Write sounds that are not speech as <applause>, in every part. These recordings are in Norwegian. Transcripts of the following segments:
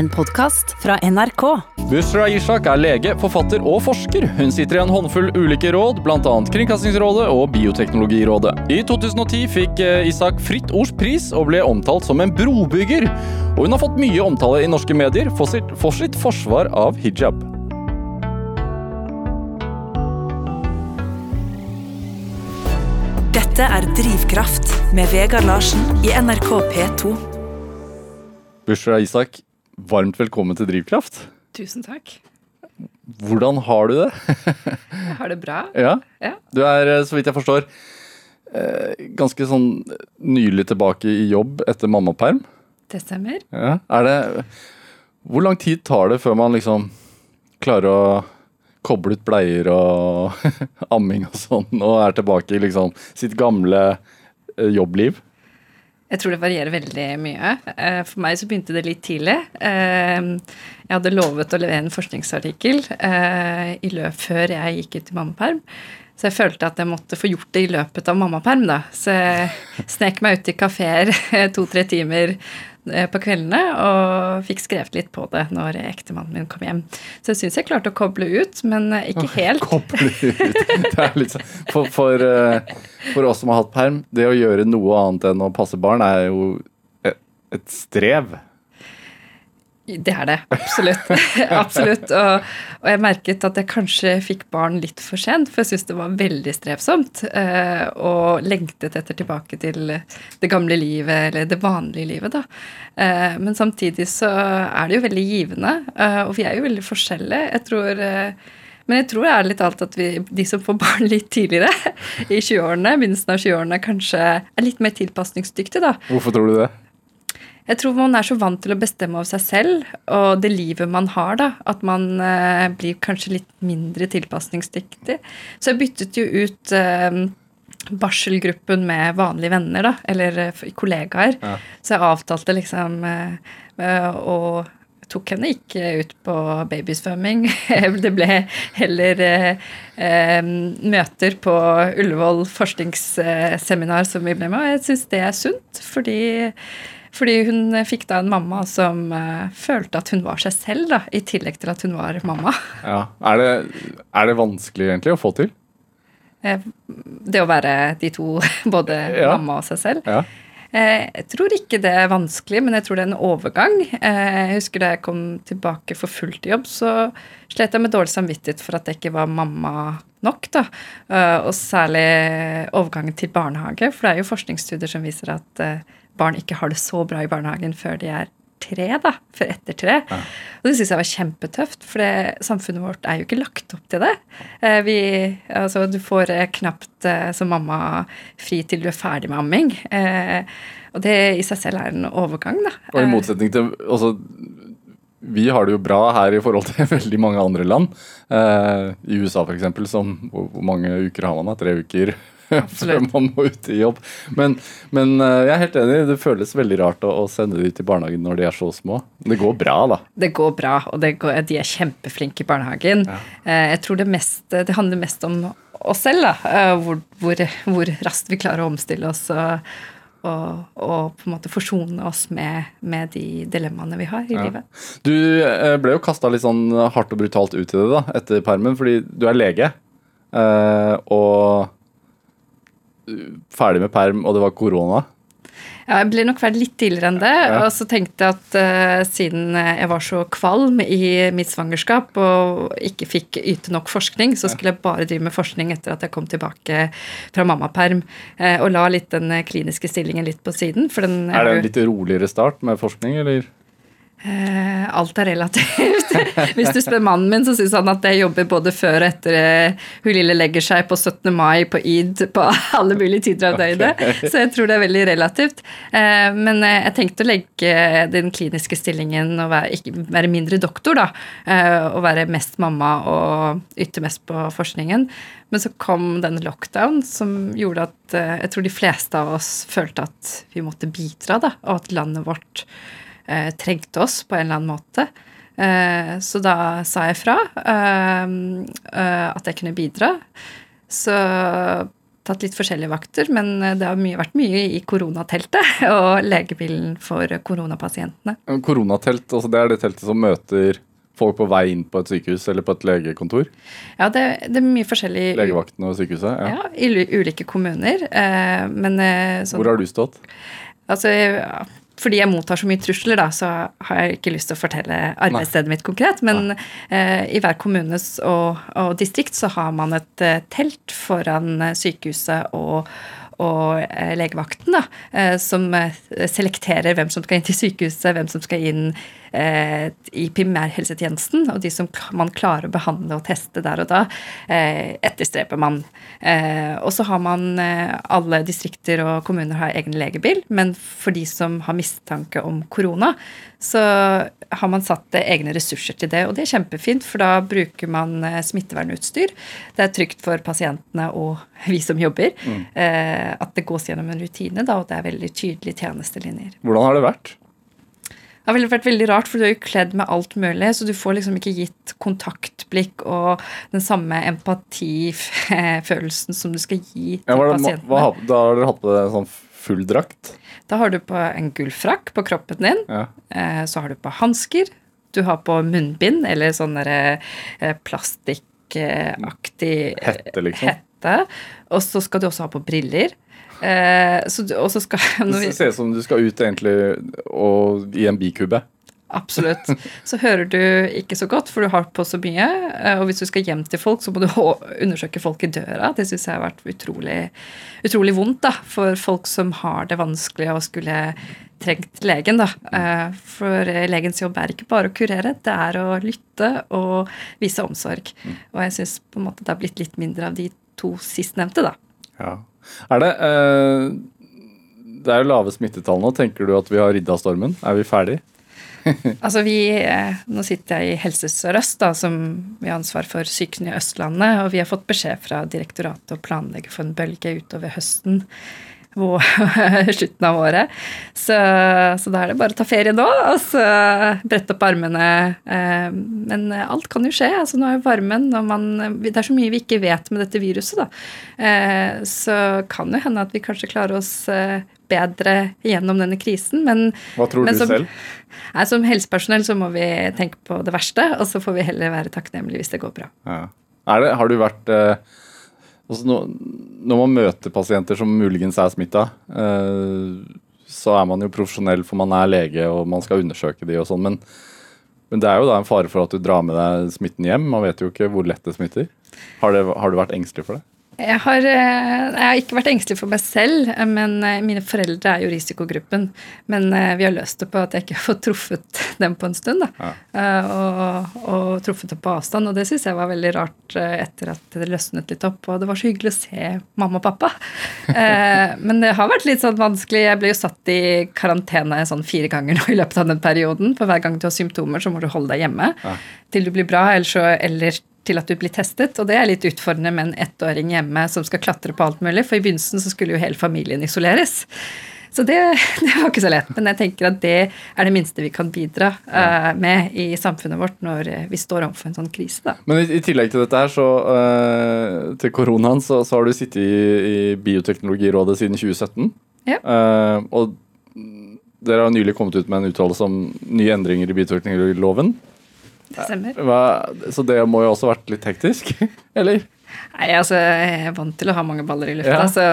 En podkast fra NRK. Bushra Ishak er lege, forfatter og forsker. Hun sitter i en håndfull ulike råd, bl.a. Kringkastingsrådet og Bioteknologirådet. I 2010 fikk eh, Ishak Fritt Ords pris og ble omtalt som en brobygger. Og hun har fått mye omtale i norske medier for sitt, for sitt forsvar av hijab. Dette er Drivkraft med Vegard Larsen i NRK P2. Bushra Ishak, varmt velkommen til Drivkraft. Tusen takk. Hvordan har du det? Jeg har det bra. Ja, Ja. Du er, eh, så vidt jeg forstår, eh, ganske sånn nylig tilbake i jobb etter mammaperm. Det stemmer. Ja. Er det Hvor lang tid tar det før man liksom klarer å koble ut bleier og <laughs> amming og sånn, og er tilbake i liksom sitt gamle eh, jobbliv? Jeg tror det varierer veldig mye. Eh, For meg så begynte det litt tidlig. Eh, Jeg hadde lovet å levere en forskningsartikkel eh, i løp før jeg gikk ut i mammaperm. Så jeg følte at jeg måtte få gjort det i løpet av mammaperm. da. Så jeg snek meg ut i kafeer <laughs> to-tre timer på kveldene og fikk skrevet litt på det når ektemannen min kom hjem. Så jeg syns jeg klarte å koble ut, men eh, ikke helt. <laughs> Koble ut. Er sånn for, for, eh, for oss som har hatt perm, det å gjøre noe annet enn å passe barn er jo et, et strev. Det er det. Absolutt. <laughs> Absolutt. Og, og jeg merket at jeg kanskje fikk barn litt for sent, for jeg syntes det var veldig strevsomt. Eh, og lengtet etter tilbake til det gamle livet, eller det vanlige livet, da. Eh, men samtidig så er det jo veldig givende, eh, og vi er jo veldig forskjellige. Jeg tror men jeg tror ærlig talt at vi, de som får barn litt tidligere, <laughs> i 20-årene, begynnelsen av 20-årene, kanskje er litt mer tilpasningsdyktige, da. Hvorfor tror du det? Jeg tror man er så vant til å bestemme over seg selv og det livet man har, da, at man eh, blir kanskje litt mindre tilpasningsdyktig. Så jeg byttet jo ut eh, barselgruppen med vanlige venner, da, eller eh, kollegaer. Ja. Så jeg avtalte liksom eh, eh, og tok henne ikke ut på babysvømming. <laughs> Det ble heller møter på Ullevål forskningsseminar som vi ble med, og jeg syns det er sunt, fordi fordi hun fikk da en mamma som uh, følte at hun var seg selv, da, i tillegg til at hun var mamma. <laughs> Ja. Er, det, er det vanskelig egentlig å få til? Eh, det å være de to, <laughs> både Ja. mamma og seg selv. Ja. Eh, jeg tror ikke det er vanskelig, men jeg tror det er en overgang. Eh, jeg husker da jeg kom tilbake for fullt i jobb, så slet jeg med dårlig samvittighet for at jeg ikke var mamma nok. da. Eh, og særlig overgangen til barnehage, for det er jo forskningsstudier som viser at eh, barn ikke har det så bra i barnehagen før de er tre, da. Før etter tre. Og det syns jeg var kjempetøft, for det, samfunnet vårt er jo ikke lagt opp til det. Eh, vi, altså, du får eh, knapt eh, som mamma fri til du er ferdig med amming. Eh, og det i seg selv er en overgang, da. Og i motsetning til altså, Vi har det jo bra her i forhold til <laughs> veldig mange andre land. Eh, I USA f.eks. som hvor mange uker har man da? Tre uker <laughs> før man må ut i jobb. Men, men eh, jeg er helt enig, det føles veldig rart å, å sende de til barnehagen når de er så små. Det går bra, da. Det går bra, og det går, de er kjempeflinke i barnehagen. Ja. Jeg tror det, mest, det handler mest om oss selv, da. eh, Hvor, hvor, hvor raskt vi klarer å omstille oss og, og, og på en måte forsone oss med, med de dilemmaene vi har i Ja. livet. Du eh, ble jo kasta litt sånn hardt og brutalt ut i det da, etter permen, fordi du er lege. eh, og ferdig med perm, og det var korona. Ja, jeg ble nok ferdig litt tidligere enn det. Ja. Og så tenkte jeg at uh, siden jeg var så kvalm i mitt svangerskap og ikke fikk yte nok forskning, så skulle jeg bare drive med forskning etter at jeg kom tilbake fra mammaperm. Uh, og la litt den eh, kliniske stillingen litt på siden. Den Er det en litt roligere start med forskning, eller? Eh, alt er relativt. <laughs> Hvis du spør mannen min, så syns han at jeg jobber både før og etter eh, hun lille legger seg på 17. mai, på id, på <laughs> alle mulige tider av døgnet. <laughs> Så jeg tror det er veldig relativt. Eh, men jeg tenkte å legge den kliniske stillingen og være, ikke, være mindre doktor, da. Eh, og være mest mamma og yte mest på forskningen. Men så kom den lockdown som gjorde at jeg tror de fleste av oss følte at vi måtte bidra, da. Og at landet vårt eh, trengte oss på en eller annen måte. Eh, så da sa jeg fra eh, eh, at jeg kunne bidra. Så tatt litt forskjellige vakter, men det har mye, vært mye i koronateltet <laughs> og legebilen for koronapasientene. Koronatelt, altså det er det teltet som møter folk på vei inn på et sykehus eller på et legekontor? Ja, det, det er mye forskjellig Legevakten og sykehuset? Ja, ja i ulike kommuner. Eh, men eh, sånn, Hvor har du stått? Altså, ja, fordi jeg mottar så mye trusler, da, så har jeg ikke lyst til å fortelle arbeidsstedet Nei. mitt konkret. Men eh, i hver kommune og, og, distrikt så har man et eh, telt foran eh, sykehuset og, og eh, legevakten, da, eh, som selekterer hvem som skal inn til sykehuset, hvem som skal inn i primærhelsetjenesten. Og de som man klarer å behandle og teste der og da, etterstreper etterstreber man. Eh, og så har man Alle distrikter og kommuner har egen legebil, men for de som har mistanke om korona, så har man satt egne ressurser til det. Og det er kjempefint, for da bruker man smittevernutstyr. Det er trygt for pasientene og vi som jobber. Mm. At det gås gjennom en rutine, da, og det er veldig tydelige tjenestelinjer. Hvordan har det vært? Det har vært veldig rart, for du er jo kledd med alt mulig, så du får liksom ikke gitt kontaktblikk og den samme empatifølelsen som du skal gi til ja, det, pasientene. Hva, da har dere hatt på deg sånn full drakt? Da har du på en gullfrakk på kroppen din. Ja. Eh, så har du på hansker. Du har på munnbind eller sånn eh, plastikkaktig Hette, liksom. Hette. Og så skal du også ha på briller. Eh, så, og så skal Det ser ut som du skal ut egentlig og, i en bikube. Absolutt. Så hører du ikke så godt, for du har på så mye. Eh, og hvis du skal hjem til folk, så må du undersøke folk i døra. Det syns jeg har vært utrolig, utrolig vondt da, for folk som har det vanskelig og skulle trengt legen. da. Eh, for legens jobb er ikke bare å kurere, det er å lytte og vise omsorg. Mm. Og jeg syns det har blitt litt mindre av de to sistnevnte, da. Ja. Er det eh, Det er jo lave smittetall nå. Tenker du at vi har ridda stormen? Er vi ferdig? <laughs> altså vi, eh, Nå sitter jeg i Helse Sør-Øst, som vi har ansvar for sykehusene i Østlandet. Og vi har fått beskjed fra direktoratet å planlegge for en bølge utover høsten <laughs> slutten av året. Så, så, da er det bare å ta ferie nå og så brette opp armene. Eh, men alt kan jo skje. altså Nå er jo varmen og man, Det er så mye vi ikke vet med dette viruset, da. Eh, så kan det hende at vi kanskje klarer oss eh, bedre gjennom denne krisen. Men, Hva tror men du som, selv? Nei, som helsepersonell så må vi tenke på det verste, og så får vi heller være takknemlige hvis det går bra. Ja. Det, har du vært Altså når, når, man møter pasienter som muligens er smitta, eh, så er man jo profesjonell, for man er lege og man skal undersøke de og sånn. Men, men, det er jo da en fare for at du drar med deg smitten hjem. Man vet jo ikke hvor lett det smitter. Har, det, har du vært engstelig for det? Jeg har, eh, jeg har, ikke vært engstelig for meg selv, men eh, mine foreldre er jo risikogruppen. Men eh, vi har løst det på at jeg ikke har fått truffet dem på en stund. Ja. Og, og, truffet dem på avstand. Og det syns jeg var veldig rart etter at det løsnet litt opp. Og det var så hyggelig å se mamma og pappa. <laughs> men det har vært litt sånn vanskelig. Jeg ble jo satt i karantene sånn fire ganger nå i løpet av den perioden. For hver gang du har symptomer, så må du holde deg hjemme ja. til du blir bra. Ellers, så, til at du blir testet. Og det er litt utfordrende med en ettåring hjemme som skal klatre på alt mulig, for i begynnelsen så skulle jo hele familien isoleres. Så det, <laughs> det, var ikke så lett. Men jeg tenker at det er det minste vi kan bidra uh, med i samfunnet vårt når vi står overfor en sånn krise. Da. Men i, i tillegg til dette her, så uh, til koronaen, så, så, har du sittet i, i Bioteknologirådet siden 2017. Ja. Uh, og dere har nylig kommet ut med en uttalelse om nye endringer i bioteknologiloven. Det stemmer. Hva, så det må jo også ha vært litt hektisk, <laughs> eller? Nei, altså, Jeg er vant til å ha mange baller i lufta, ja. så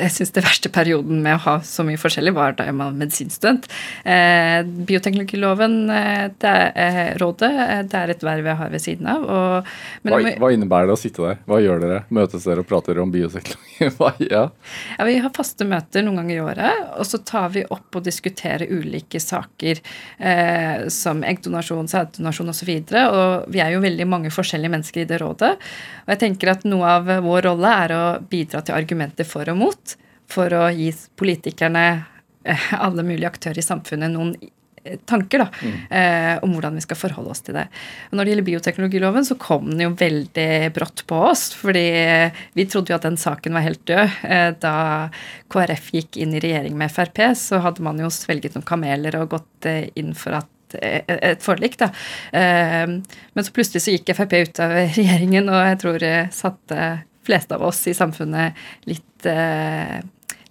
jeg syns det verste perioden med å ha så mye forskjellig, var da jeg var medisinstudent. Eh, bioteknologiloven, eh, det er eh, rådet, eh, det er et verv jeg har ved siden av. Og, hva, hva, innebærer det å sitte der? Hva gjør dere? Møtes dere og prater om bioteknologi? <laughs> ja. ja. Vi har faste møter noen ganger i året, og så tar vi opp og diskuterer ulike saker eh, som eggdonasjon, sæddonasjon osv. Og, så og vi er jo veldig mange forskjellige mennesker i det rådet. Og jeg tenker at noe av vår rolle er å bidra til argumenter for og mot for å gi politikerne, eh, alle mulige aktører i samfunnet, noen eh, tanker da, mm. eh, om hvordan vi skal forholde oss til det. Og når det gjelder bioteknologiloven, så kom den jo veldig brått på oss. fordi vi trodde jo at den saken var helt død. Eh, da KrF gikk inn i regjering med Frp, så hadde man jo svelget noen kameler og gått eh, inn for at et forlik. da. Men så plutselig så gikk Frp ut av regjeringen, og jeg tror satte fleste av oss i samfunnet litt eh,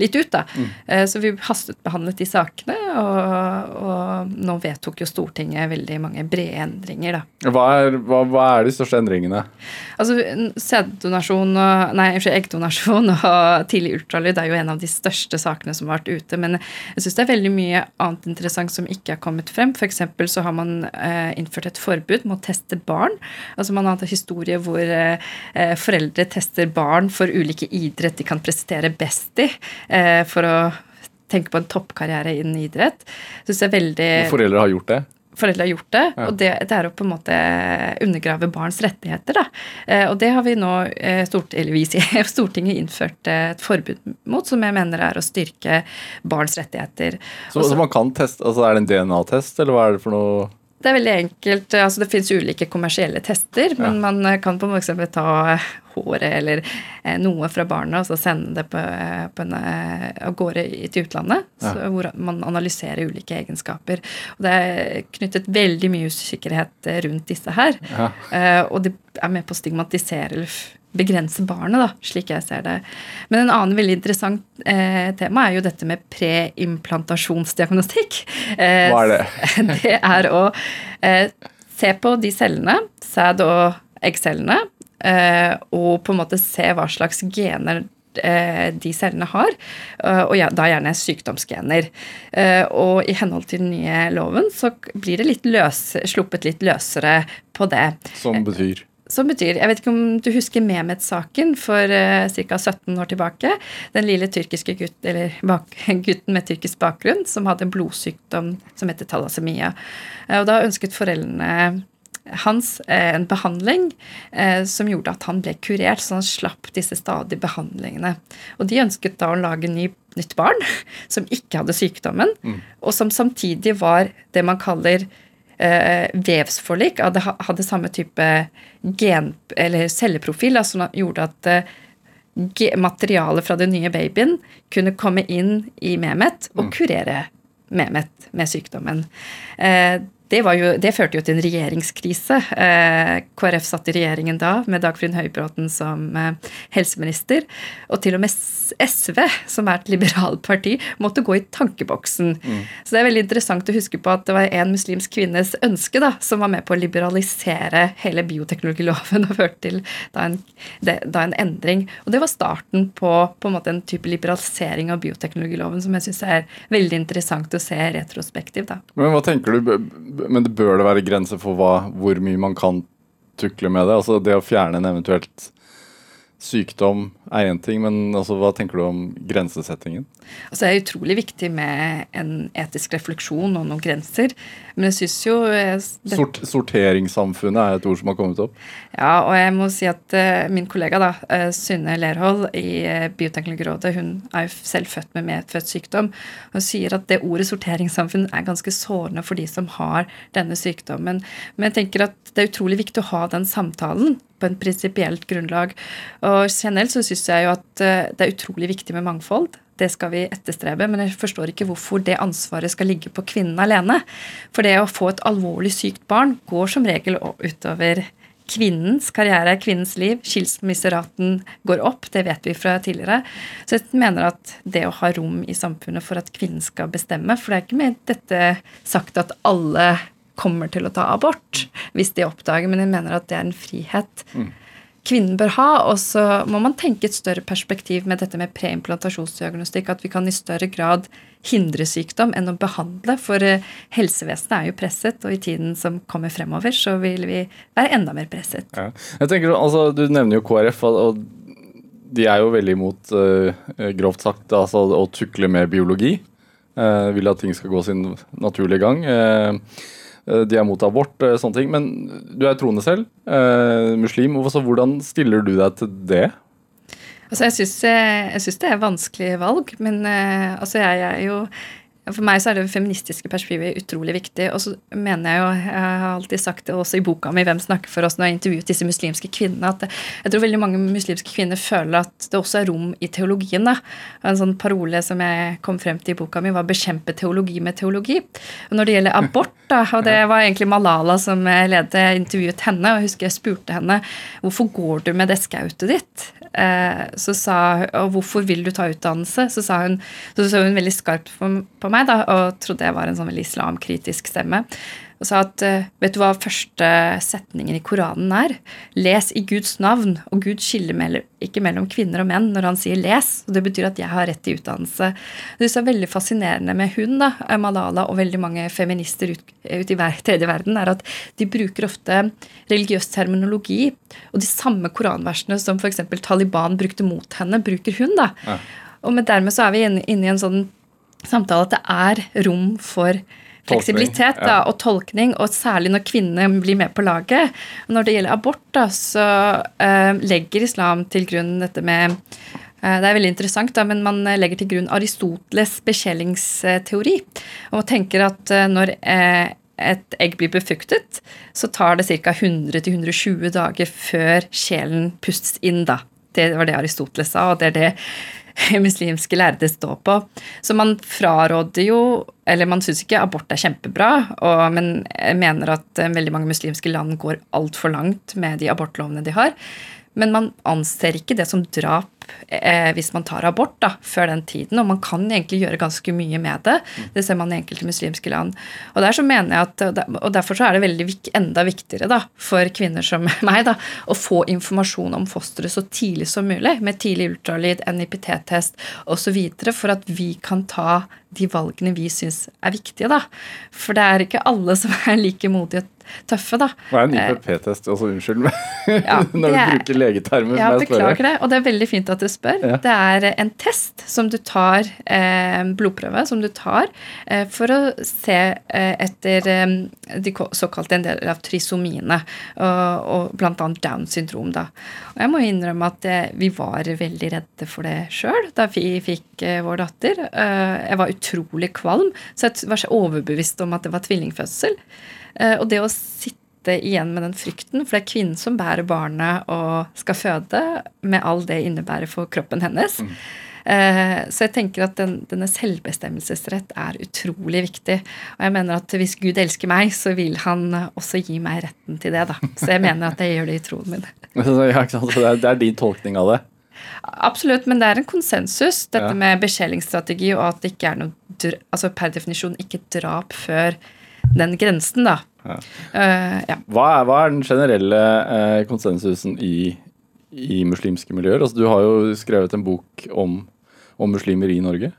litt ut, da. Mm. Så vi hastet behandlet de sakene, og, og, nå vedtok jo Stortinget veldig mange brede endringer, da. Hva er, hva, hva er de største endringene? Altså, sæddonasjon og Nei, unnskyld, eggdonasjon og tidlig ultralyd er jo en av de største sakene som har vært ute. Men jeg syns det er veldig mye annet interessant som ikke har kommet frem. F.eks. så har man eh, innført et forbud mot å teste barn. Altså Man har hatt en historie hvor eh, foreldre tester barn for ulike idrett de kan prestere best i. Eh, for å tenke på en toppkarriere innen idrett. Synes jeg er veldig... Foreldre har gjort det? foreldre har gjort det. Ja. Og det, det, er å på en måte undergrave barns rettigheter. Da. Eh, og det har vi nå, eh, stort, eller vi sier, <laughs> Stortinget innført et forbud mot, som jeg mener er å styrke barns rettigheter. Så, Også, så man kan teste, altså Er det en DNA-test, eller hva er det for noe? Det er veldig enkelt. altså Det finnes ulike kommersielle tester, men ja. man kan på f.eks. ta håret eller eh, noe fra barnet og så sende det på, eh, på en, eh, av gårde til utlandet. Ja. Så, hvor man analyserer ulike egenskaper. Og det er knyttet veldig mye usikkerhet rundt disse her. Ja. og det er med på å stigmatisere begrense barnet, da, slik jeg ser det. Men en annen veldig interessant eh, tema er jo dette med preimplantasjonsdiagnostikk. Eh, Hva er det? <laughs> det er å eh, se på de cellene, sæd- og eggcellene, eh, og på en måte se hva slags gener eh, de cellene har, eh, og da gjerne sykdomsgener. Og i henhold til den nye loven så blir det litt løs, sluppet litt løsere på det. Som betyr? Som betyr Jeg vet ikke om du husker Mehmet-saken for uh, ca. 17 år tilbake. Den lille tyrkiske gutt, eller bak, <laughs> gutten med tyrkisk bakgrunn som hadde en blodsykdom som heter thalassemia. Uh, og da ønsket foreldrene hans uh, en behandling uh, som gjorde at han ble kurert, så han slapp disse stadige behandlingene. Og de ønsket da å lage ny, nytt barn <laughs> som ikke hadde sykdommen, mm. og som samtidig var det man kaller eh, vevsforlik hadde, hadde samme type gen, eller celleprofil da, som gjorde at eh, materialet fra den nye babyen kunne komme inn i Mehmet og mm. kurere Mehmet med sykdommen. Eh, det, jo, det, førte jo til en regjeringskrise. Eh, KrF satt i regjeringen da med Dagfrid Høybråten som eh, helseminister. Og til og med SV, som er et liberalt parti, måtte gå i tankeboksen. Mm. Så det er veldig interessant å huske på at det var en muslimsk kvinnes ønske da, som var med på å liberalisere hele bioteknologiloven og førte til da en, det, da en, endring. Og det var starten på, på en, måte en type liberalisering av bioteknologiloven som jeg syns er veldig interessant å se retrospektivt. Da. Men hva tenker du men det bør det være grenser for hva, hvor mye man kan tukle med det? Altså det å fjerne en eventuelt sykdom er én ting, men altså, hva tenker du om grensesettingen? Altså, det er utrolig viktig med en etisk refleksjon og noen grenser. Men jeg syns jo eh, det... Sort, Sorteringssamfunnet er et ord som har kommet opp? Ja, og jeg må si at uh, min kollega da, uh, Synne Lerhold i uh, Bioteknologirådet, hun er jo selv født med medfødt sykdom. Hun sier at det ordet sorteringssamfunn er ganske sårende for de som har denne sykdommen. Men jeg tenker at det er utrolig viktig å ha den samtalen på en prinsipielt grunnlag. Og generelt så syns jeg jo at eh, det er utrolig viktig med mangfold. Det skal vi etterstrebe, men jeg forstår ikke hvorfor det ansvaret skal ligge på kvinnen alene. For det å få et alvorlig sykt barn går som regel utover kvinnens karriere, kvinnens liv. Skilsmisseraten går opp, det vet vi fra tidligere. Så jeg mener at det å ha rom i samfunnet for at kvinnen skal bestemme For det er ikke med dette sagt at alle kommer til å ta abort hvis de oppdager, men jeg mener at det er en frihet mm. kvinnen bør ha. Og så må man tenke et større perspektiv med dette med preimplantasjonsdiagnostikk. At vi kan i større grad hindre sykdom enn å behandle. For eh, helsevesenet er jo presset, og i tiden som kommer fremover, så vil vi være enda mer presset. Ja. Jeg tenker, altså, Du nevner jo KrF. og de er jo veldig imot, uh, grovt sagt, altså, å tukle med biologi. Uh, vil at ting skal gå sin naturlige gang. Eh, de er mot abort, eh, sånne ting. Men du er troende selv, eh, muslim. Så hvordan stiller du deg til det? Altså, jeg syns det er vanskelig valg, men altså, jeg er jo For meg så er det feministiske perspektivet utrolig viktig. Og så mener jeg jo, jeg har alltid sagt det også i boka mi 'Hvem snakker for oss?' når jeg intervjuet disse muslimske kvinnene, at jeg tror veldig mange muslimske kvinner føler at det også er rom i teologien. da. En sånn parole som jeg kom frem til i boka mi, var 'bekjempe teologi med teologi'. Og når det gjelder abort, da, og det var egentlig Malala som ledet, intervjuet henne, og jeg husker jeg spurte henne 'Hvorfor går du med det skautet ditt?' Eh, så sa, og 'Hvorfor vil du ta utdannelse?' Så sa hun, så så hun veldig skarpt på meg da, og trodde jeg var en sånn veldig islamkritisk stemme. Og sa at eh, vet du hva første setningen i Koranen er? Les i Guds navn. Og Gud skiller ikke mellom kvinner og menn når han sier les. Og det betyr at jeg har rett til utdannelse. Det er veldig fascinerende med hun, da, Malala og veldig mange feminister ute ut i tredje verden, er at de bruker ofte religiøs terminologi. Og de samme koranversene som f.eks. Taliban brukte mot henne, bruker hun. da. Ja. Og med dermed så er vi inne, inne i en sånn samtale at det er rom for fleksibilitet da, og tolkning, og særlig når kvinnene blir med på laget. Når det gjelder abort, da, så uh, legger islam til grunn dette med uh, det er veldig interessant, da, men man legger til grunn Aristoteles beskjellingsteori. Og tenker at uh, når et egg blir befruktet, så tar det ca. 100-120 dager før sjelen pustes inn. da. Det var det Aristoteles sa, og det er det <laughs> muslimske lærde stå på. Så man fraråder jo Eller man syns ikke abort er kjempebra, og, men mener at eh, veldig mange muslimske land går altfor langt med de abortlovene de har. Men man anser ikke det som drap eh, hvis man tar abort da, før den tiden. Og man kan egentlig gjøre ganske mye med det. Det ser man i enkelte muslimske land. Og der så mener jeg at, og derfor så er det veldig enda viktigere da, for kvinner som <laughs> meg da, å få informasjon om fosteret så tidlig som mulig, med tidlig ultralyd, NIPT-test osv., for at vi kan ta de valgene vi syns er viktige. da. For det er ikke alle som er like modige tøffe, da. Hva er en IPP-test? Altså, unnskyld meg <laughs> ja, <laughs> når du er, bruker legetermer. Ja, beklager det. Og det er veldig fint at du spør. Ja. Det er en test som du tar, eh, blodprøve som du tar eh, for å se eh, etter eh, de såkalte en del av trisomiene, og, og bl.a. Downs syndrom. da. Og jeg må innrømme at eh, vi var veldig redde for det sjøl da vi fikk eh, vår datter. jeg var utrolig kvalm, så jeg var så overbevist om at det var tvillingfødsel. Eh, og det å sitte igjen med den frykten, for det er kvinnen som bærer barnet og skal føde, med all det innebærer for kroppen hennes. Mm. Eh, så jeg tenker at den, denne selvbestemmelsesrett er utrolig viktig. Og jeg mener at hvis Gud elsker meg, så vil han også gi meg retten til det. da. Så jeg mener at jeg gjør det i troen min. <laughs> ja, det er din tolkning av det? Absolutt, men det er en konsensus, dette ja. med beskjelingsstrategi, og at det ikke er noe altså per definisjon ikke drap før den grensen, da. Ja. Uh, ja. Hva, er, hva, er, den generelle uh, konsensusen i, i, muslimske miljøer? Altså, du har jo skrevet en bok om, om muslimer i Norge.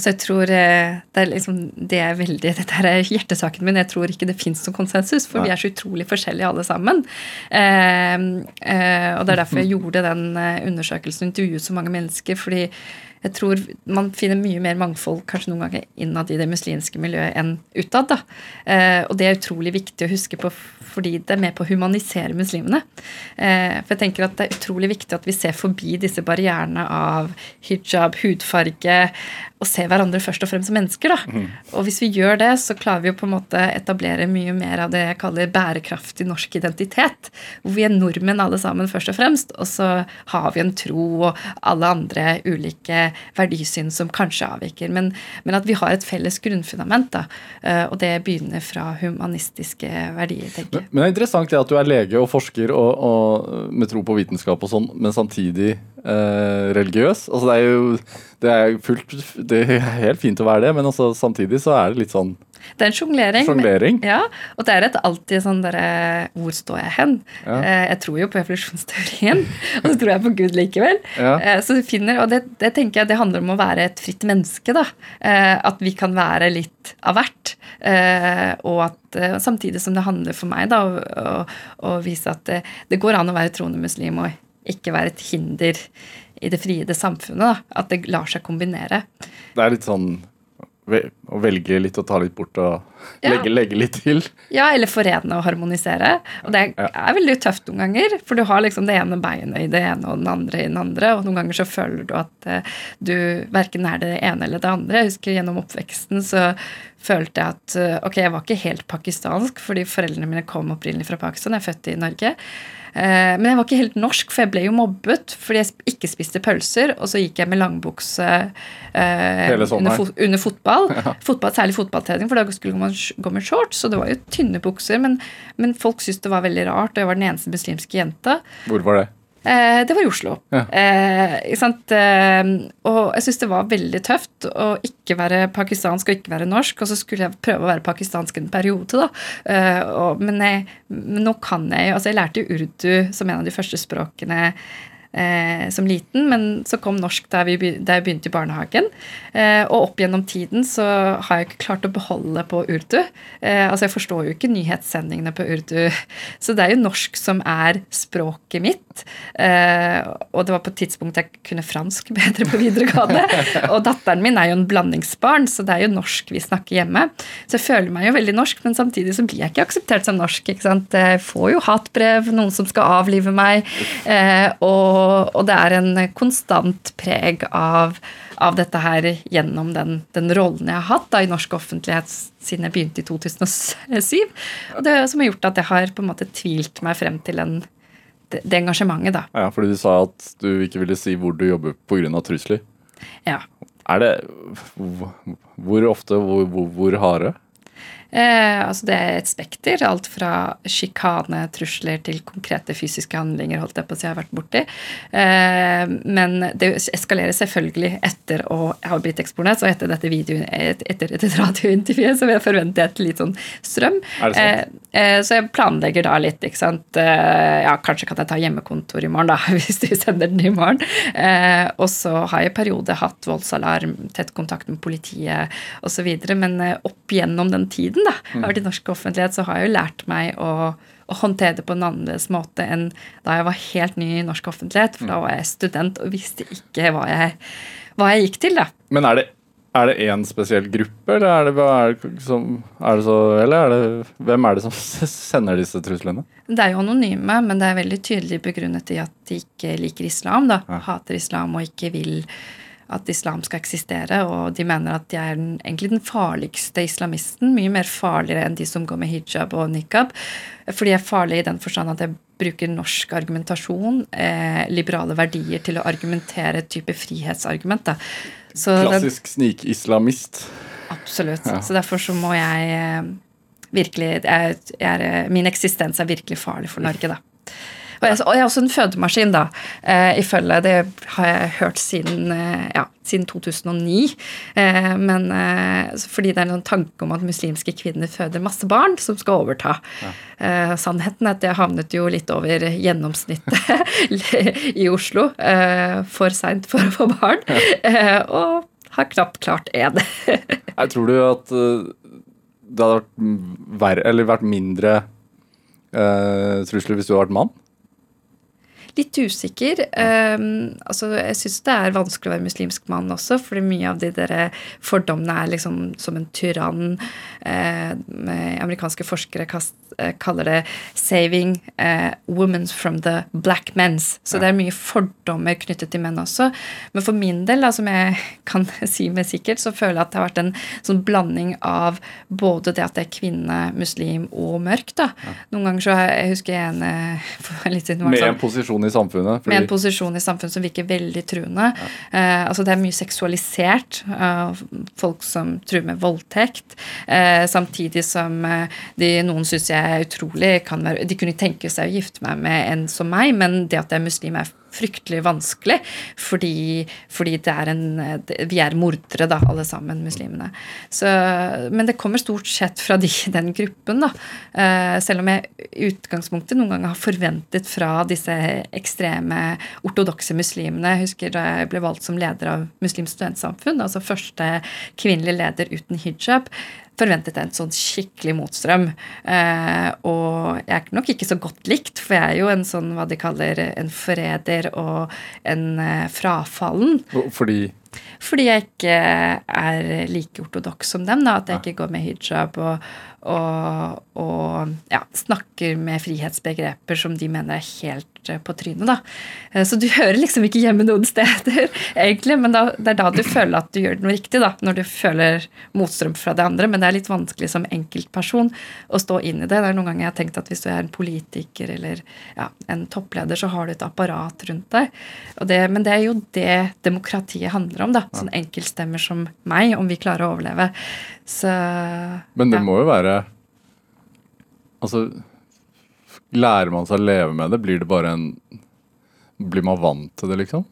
Altså jeg tror eh, det er, liksom, det er veldig, <laughs> Dette er hjertesaken min. Jeg tror ikke det fins noen konsensus, for vi er så utrolig forskjellige alle sammen. Eh, eh, og det er <laughs> derfor jeg gjorde den undersøkelsen og intervjuet så mange mennesker. fordi jeg tror man finner mye mer mangfold kanskje noen ganger innad i det muslimske miljøet enn utad. da. Eh, og det er utrolig viktig å huske på fordi det er med på å humanisere muslimene. Eh, for jeg tenker at det er utrolig viktig at vi ser forbi disse barrierene av hijab, hudfarge, og ser hverandre først og fremst som mennesker. da. Mm. Og hvis vi gjør det, så klarer vi å på en måte etablere mye mer av det jeg kaller bærekraftig norsk identitet. Hvor vi er nordmenn alle sammen først og fremst, og så har vi en tro og alle andre ulike verdisyn som kanskje avviker. Men, men, at vi har et felles grunnfundament, da, eh, og det begynner fra humanistiske verdier. tenker jeg. Men, det er interessant det at du er lege og forsker og, og med tro på vitenskap og sånn, men samtidig eh, religiøs. Altså det er jo det er fullt Det er helt fint å være det, men også samtidig så er det litt sånn det er en sjonglering. Sjonglering. Ja, og det er et alltid sånn derre Hvor står jeg hen? Ja. Eh, jeg tror jo på evolusjonsteorien, <laughs> og så tror jeg på Gud likevel. Ja. Eh, så du finner, Og det, det, tenker jeg det handler om å være et fritt menneske. da. Eh, at vi kan være litt av hvert. Og at samtidig som det handler for meg da, å, å vise at det, det, går an å være troende muslim og ikke være et hinder i det frie samfunnet. Da. At det lar seg kombinere. Det er litt sånn å velge litt og ta litt bort og Ja. Legge, legge litt til. Ja, eller forene og harmonisere. Og det Ja. er veldig tøft noen ganger, for du har liksom det ene beinet i det ene og den andre i den andre, og noen ganger så føler du at uh, du verken er det ene eller det andre. Jeg husker gjennom oppveksten så følte jeg at uh, ok, jeg var ikke helt pakistansk, fordi foreldrene mine kom opprinnelig fra Pakistan. Jeg er født i Norge. Eh, Men jeg var ikke helt norsk, for jeg ble jo mobbet fordi jeg ikke spiste pølser. Og så gikk jeg med langbukse eh, under, fo under fotball. <laughs> fotball. Særlig fotballtrening, for da skulle man gå med shorts. Så det var jo tynne bukser. Men, men folk syntes det var veldig rart, og jeg var den eneste muslimske jenta. Hvor var det? Eh, det var i Oslo. Ja. Eh? Eh, og jeg syns det var veldig tøft å ikke være pakistansk og ikke være norsk. Og så skulle jeg prøve å være pakistansk en periode, da. Eh, og, men, jeg, men nå kan jeg jo Altså, jeg lærte jo urdu som en av de første språkene. Eh, som liten, men så kom norsk da, vi, da jeg begynte i barnehagen. Eh, og opp gjennom tiden så har jeg ikke klart å beholde på urdu. Eh, altså Jeg forstår jo ikke nyhetssendingene på urdu. <laughs> Så det er jo norsk som er språket mitt. Eh, og det var på et tidspunkt jeg kunne fransk <laughs> bedre på videregående. <laughs> og datteren min er jo en blandingsbarn, så det er jo norsk vi snakker hjemme. Så jeg føler meg jo veldig norsk, men samtidig så blir jeg ikke akseptert som norsk. ikke sant? Jeg får jo hatbrev, noen som skal avlive meg. Eh, og, og det er en konstant preg av, av dette her gjennom den, den rollen jeg har hatt da, i norsk offentlighet siden jeg begynte i 2007. Og det som har gjort at jeg har på en måte tvilt meg frem til en, det, det engasjementet, da. Ja, fordi du sa at du ikke ville si hvor du jobber pga. trusler. Ja. Er det Hvor ofte? Hvor, hvor, hvor harde? Eh, altså det er et spekter. Alt fra sjikane, trusler til konkrete fysiske handlinger holdt jeg på å si jeg har vært borti. Eh, men det eskalerer selvfølgelig etter å ha blitt eksponert, og etter dette videoen, et- etter dette radiointervjuet så jeg forventer jeg et litt sånn strøm. Er det sant? Eh, eh, så jeg planlegger da litt, ikke sant. Eh, ja, kanskje kan jeg ta hjemmekontor i morgen, da, <laughs> hvis du sender den i morgen. Eh, og så har jeg i periode hatt voldsalarm, tett kontakt med politiet osv. Men opp gjennom den tiden da, jeg har vært i norsk offentlighet, så har jeg jo lært meg å, å håndtere det på en annerledes måte enn da jeg var helt ny i norsk offentlighet. For da var jeg student og visste ikke hva jeg, hva jeg gikk til, da. Men er det er det én spesiell gruppe, eller er det, er det, som, er det så Eller er det, hvem er det som sender disse truslene? Det er jo anonyme, men det er veldig tydelig begrunnet i at de ikke liker islam. da, Ja. Hater islam og ikke vil at islam skal eksistere. Og de mener at jeg er den, egentlig den farligste islamisten. Mye mer farligere enn de som går med hijab og nikab. Fordi jeg er farlig i den forstand at jeg bruker norsk argumentasjon, eh, liberale verdier, til å argumentere et type frihetsargument. Klassisk snikislamist. Absolutt. Ja. Så derfor så må jeg eh, virkelig jeg, jeg er, eh, Min eksistens er virkelig farlig for Norge, da. Og jeg, og jeg er også en fødemaskin, da, eh, i følge. Det har jeg hørt siden, eh, ja, siden 2009. Eh, men eh, fordi det er en tanke om at muslimske kvinner føder masse barn som skal overta. Eh, sannheten er at jeg havnet jo litt over gjennomsnittet <laughs> i Oslo eh, for seint for å få barn. Eh, og har knapt klart én. <laughs> Jeg tror du at eh, det hadde vært verre, eller vært mindre uh, trusler hvis du hadde vært mann? Litt usikker. Um, altså, jeg syns det er vanskelig å være muslimsk mann også, fordi mye av de der fordommene er liksom som en tyrann. Eh, med amerikanske forskere kast, eh, kaller det 'saving eh, women from the black men's'. Så det er mye fordommer knyttet til menn også. Men for min del, da, som jeg <laughs> kan <laughs> si med sikkert, så føler jeg at det har vært en sånn blanding av både det at det er kvinne, muslim og mørk. da. Noen ganger så jeg jeg, jeg husker en eh, <laughs> Med sånn- en posisjon i samfunnet? med en posisjon i samfunnet som virker veldig truende. Eh, altså Det er mye seksualisert. folk som truer med voldtekt. Eh, samtidig som eh, de, noen syns jeg er utrolig kan være, De kunne tenke seg å gifte meg med en som meg, men det at jeg er muslim, er fryktelig vanskelig. Fordi, fordi er en Vi er mordere, da, alle sammen, muslimene. Så, men det kommer stort sett fra de, den gruppen, da. Eh, selv om jeg i utgangspunktet noen ganger har forventet fra disse ekstreme ortodokse muslimene Jeg husker da jeg ble valgt som leder av Muslimsk studentsamfunn, altså første kvinnelige leder uten hijab forventet en sånn skikkelig motstrøm. Eh, og jeg er nok ikke så godt likt, for jeg er jo en sånn hva de kaller en forræder og en eh, frafallen. Fordi Fordi jeg ikke er like ortodoks som dem. da, At jeg ikke går med hijab og, og, og ja, snakker med frihetsbegreper som de mener er helt eh, på trynet. da. Eh, Så du <laughs> hører liksom ikke hjemme noen steder, egentlig, men da, det er da du føler at du gjør noe riktig. da, Når du føler motstrøm fra det andre. Men det er litt vanskelig som enkeltperson å stå inn i det. Det er noen ganger jeg har tenkt at hvis du er en politiker eller ja, en toppleder, så har du et apparat rundt deg. Det, men det er jo det demokratiet handler om. da, Sånn enkeltstemmer som meg, om vi klarer å overleve. Så Men det ja. må jo være Altså, lærer man seg å leve med det? Blir det bare en Blir man vant til det, liksom?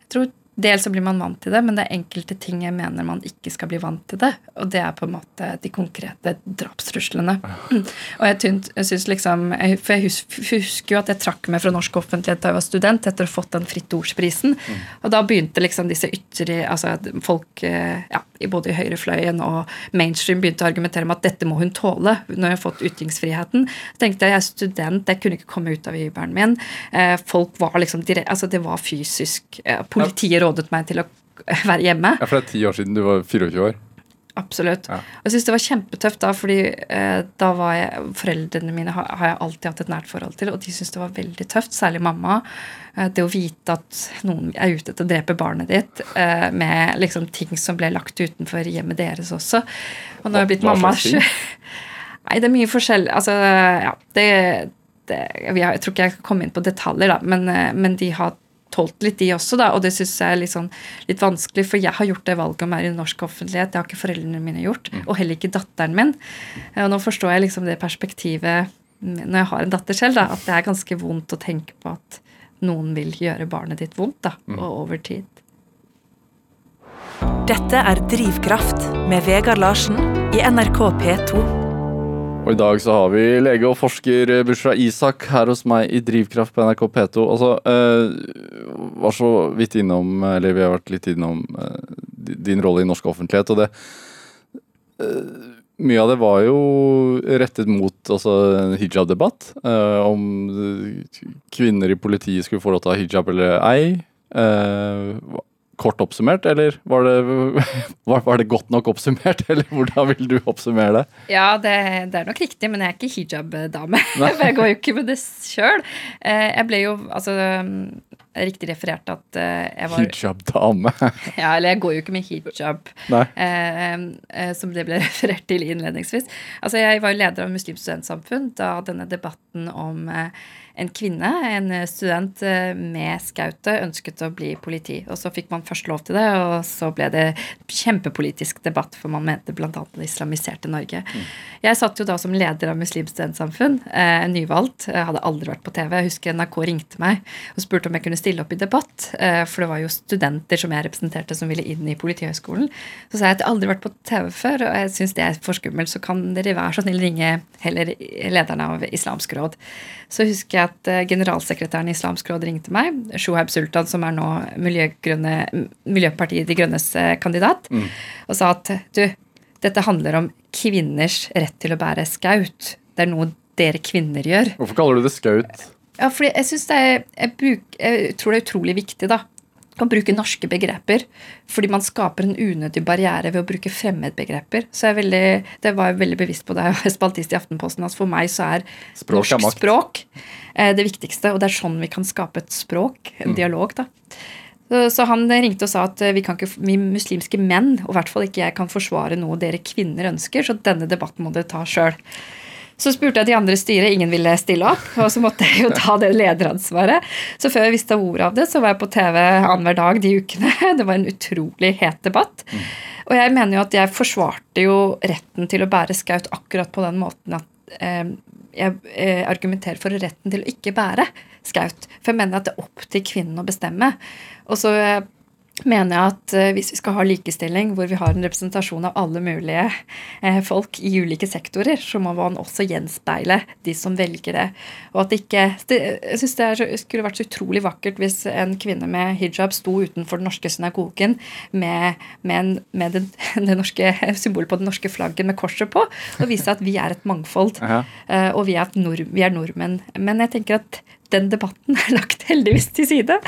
Jeg tror Dels så blir man vant til det, men det er enkelte ting jeg mener man ikke skal bli vant til det. Og det er på en måte de konkrete drapstruslene. <laughs> Og jeg, tynt, jeg synes liksom For jeg hus, husker jo at jeg trakk meg fra norsk offentlighet da jeg var student, etter å ha fått den Fritt Ordsprisen. Og da begynte liksom disse ytre altså Folk eh, ja, både i høyrefløyen og mainstream begynte å argumentere med at dette må hun tåle når hun har fått ytringsfriheten. Så tenkte jeg jeg er student, jeg kunne ikke komme ut av hybelen min. Eh, Folk var liksom altså Det var fysisk. eh, Politiet rådet meg til å <laughs> være hjemme. Ja, For det er ti år siden. Du var 24 år. Absolutt. Ja. Jeg syns det var kjempetøft da, fordi eh, da var jeg Foreldrene mine har, har jeg alltid hatt et nært forhold til, og de syntes det var veldig tøft, særlig mamma. Eh, det å vite at noen er ute etter å drepe barnet ditt eh, med liksom ting som ble lagt utenfor hjemmet deres også. Og nå har jeg blitt mamma? <laughs> Nei, det er mye forskjell. Altså, ja, det, det vi Jeg tror ikke jeg kan komme inn på detaljer, da, men, eh, men de har tålt litt, de også, da, og det syns jeg er litt, sånn, litt vanskelig, for jeg har gjort det valget om å være i norsk offentlighet. Det har ikke foreldrene mine gjort, Mm. og heller ikke datteren min. Og nå forstår jeg liksom det perspektivet når jeg har en datter selv, da, at det er ganske vondt å tenke på at noen vil gjøre barnet ditt vondt, da, Mm. og over tid. Dette er Drivkraft med Vegard Larsen i NRK P2. Og i dag så har vi lege og forsker Bushra Isak her hos meg i Drivkraft på NRK P2. Altså, eh, var så vidt innom, eller vi har vært litt innom eh, din rolle i norsk offentlighet, og det eh, Mye av det var jo rettet mot altså, en hijab-debatt. eh, om eh, kvinner i politiet skulle få lov til å ha hijab eller ei. Eh, kort oppsummert, eller var det, <laughs> var, var det godt nok oppsummert? <laughs> Eller hvordan vil du oppsummere det? Ja, det, det er nok riktig, men jeg er ikke hijab-dame. <laughs> For jeg går jo ikke med det sjøl. Jeg ble jo altså Riktig referert at eh, jeg var Hijab-dame. Ja, eller jeg går jo ikke med hijab, Nei. eh, eh, som det ble referert til innledningsvis. Altså, jeg var jo leder av Muslimsk studentsamfunn da denne debatten om eh, en kvinne, en student eh, med skaute, ønsket å bli politi. Og så fikk man først lov til det, og så ble det kjempepolitisk debatt, for man mente bl.a. det islamiserte Norge. Jeg satt jo da som leder av Muslimsk studentsamfunn, eh, nyvalgt. Jeg hadde aldri vært på TV. Jeg husker NRK ringte meg og spurte om jeg kunne stille opp i debatt, eh, for det var jo studenter som jeg representerte som ville inn i Politihøgskolen. Så sa jeg at jeg aldri har vært på TV før, og jeg syns det er for skummelt, så kan dere være så snill ringe heller lederne av Islamsk råd. Så husker jeg at eh, generalsekretæren i Islamsk råd ringte meg, Shoaib Sultan, som er nå Miljøgrønne, Miljøpartiet De Grønnes kandidat, kandidat, og sa at du, dette handler om kvinners rett til å bære skaut. Det er noe dere kvinner gjør. Hvorfor kaller du det skaut? Ja, fordi jeg synes det er jeg, bruk, jeg tror det er utrolig viktig da å bruke norske begreper. Fordi man skaper en unødig barriere ved å bruke fremmedbegreper. Så jeg er veldig, det var jeg veldig bevisst på da jeg <laughs> var spaltist i Aftenposten, at for meg så er Språk norsk er språk eh, det viktigste. Og det er sånn vi kan skape et språk, en dialog, da. Så, så han ringte og sa at eh, vi, kan ikke, vi muslimske menn, og i hvert fall ikke jeg, kan forsvare noe dere kvinner ønsker, så denne debatten må dere ta sjøl. Så spurte jeg de andre i styret, ingen ville stille opp. Og så måtte jeg jo ta det lederansvaret. Så før jeg visste ordet av det, så var jeg på TV annenhver dag de ukene. <laughs> Det var en utrolig het debatt. Og jeg mener jo at jeg forsvarte jo retten til å bære skaut akkurat på den måten at eh, jeg eh, argumenterer for retten til å ikke bære skaut. For jeg mener at det er opp til kvinnen å bestemme. Og så eh, mener jeg at eh, hvis vi skal ha likestilling, hvor vi har en representasjon av alle mulige eh, folk i ulike sektorer, så må man også gjenspeile de som velger det. Og at ikke, Jeg syns det er, skulle vært så utrolig vakkert hvis en kvinne med hijab sto utenfor den norske synagogen med, med, med den, <laughs> det norske symbolet på det norske flagget med korset på, og vise at vi er et mangfold. Eh, og vi er, nord, vi er nordmenn. Men jeg tenker at den debatten <laughs> er lagt heldigvis til side.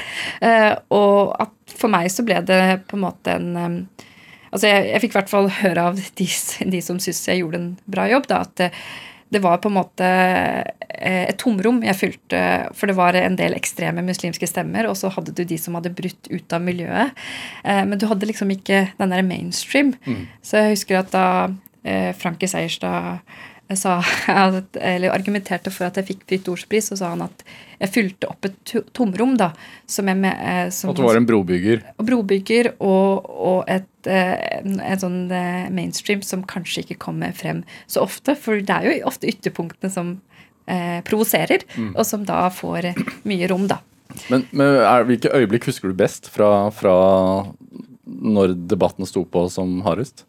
Eh, og at for meg så ble det på en måte en eh, Altså jeg, jeg fikk i hvert fall høre av de, de som syntes jeg gjorde en bra jobb, da, at det, det var på en måte et tomrom jeg fylte. For det var en del ekstreme muslimske stemmer, og så hadde du de som hadde brutt ut av miljøet. Men du hadde liksom ikke den der mainstream. Mm. Så jeg husker at da Frankie Seierstad sa, <laughs> eller argumenterte for at jeg fikk Fritt Ordspris, så sa han at jeg fylte opp et tomrom. da, som jeg med, eh, som, At du var en brobygger? Brobygger og, og et, eh, et sånn eh, mainstream som kanskje ikke kommer frem så ofte. For det er jo ofte ytterpunktene som eh, provoserer, mm. og som da får mye rom, da. Men, men er, hvilke øyeblikk husker du best fra, fra når debatten sto på som hardest?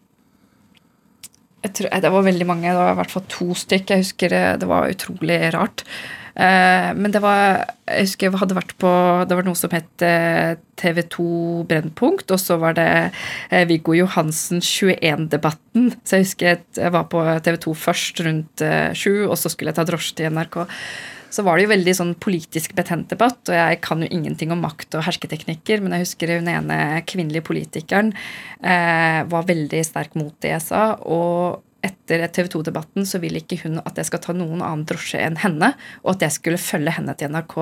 Tror, Det var veldig mange. Det var i hvert fall to stykk. Jeg husker det, det var utrolig rart. Eh, men det var Jeg husker jeg hadde vært på Det var noe som het eh, TV2 Brennpunkt, og så var det eh, Viggo Johansen 21-debatten. Så jeg husker jeg var på TV2 først rundt eh, sju, og så skulle jeg ta drosje til NRK så var det jo veldig sånn politisk betent debatt. Og jeg kan jo ingenting om makt og hersketeknikker, men jeg husker hun ene kvinnelige politikeren eh, var veldig sterk mot det jeg sa. Og etter TV 2-debatten så vil ikke hun at jeg skal ta noen annen drosje enn henne, og at jeg skulle følge henne til NRK.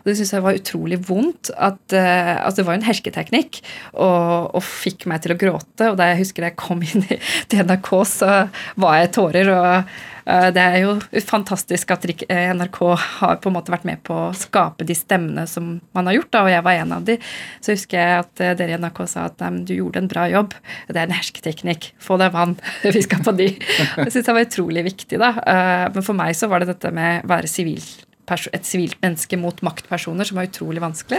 Og Det syns jeg var utrolig vondt. at, uh, altså Det var jo en hersketeknikk og, og, fikk meg til å gråte. Og da jeg husker jeg kom inn i, til NRK, så var jeg tårer. og Det er jo fantastisk at eh, NRK har på en måte vært med på å skape de stemmene som man har gjort, da, og jeg var en av de. Så husker jeg at uh, dere i NRK sa at du gjorde en bra jobb. Det er en hersketeknikk. Få deg vann. <laughs> Vi skal på de. Jeg syns det var utrolig viktig, da. Men for meg så var det dette med å være sivil et sivilt menneske mot maktpersoner, som var utrolig vanskelig.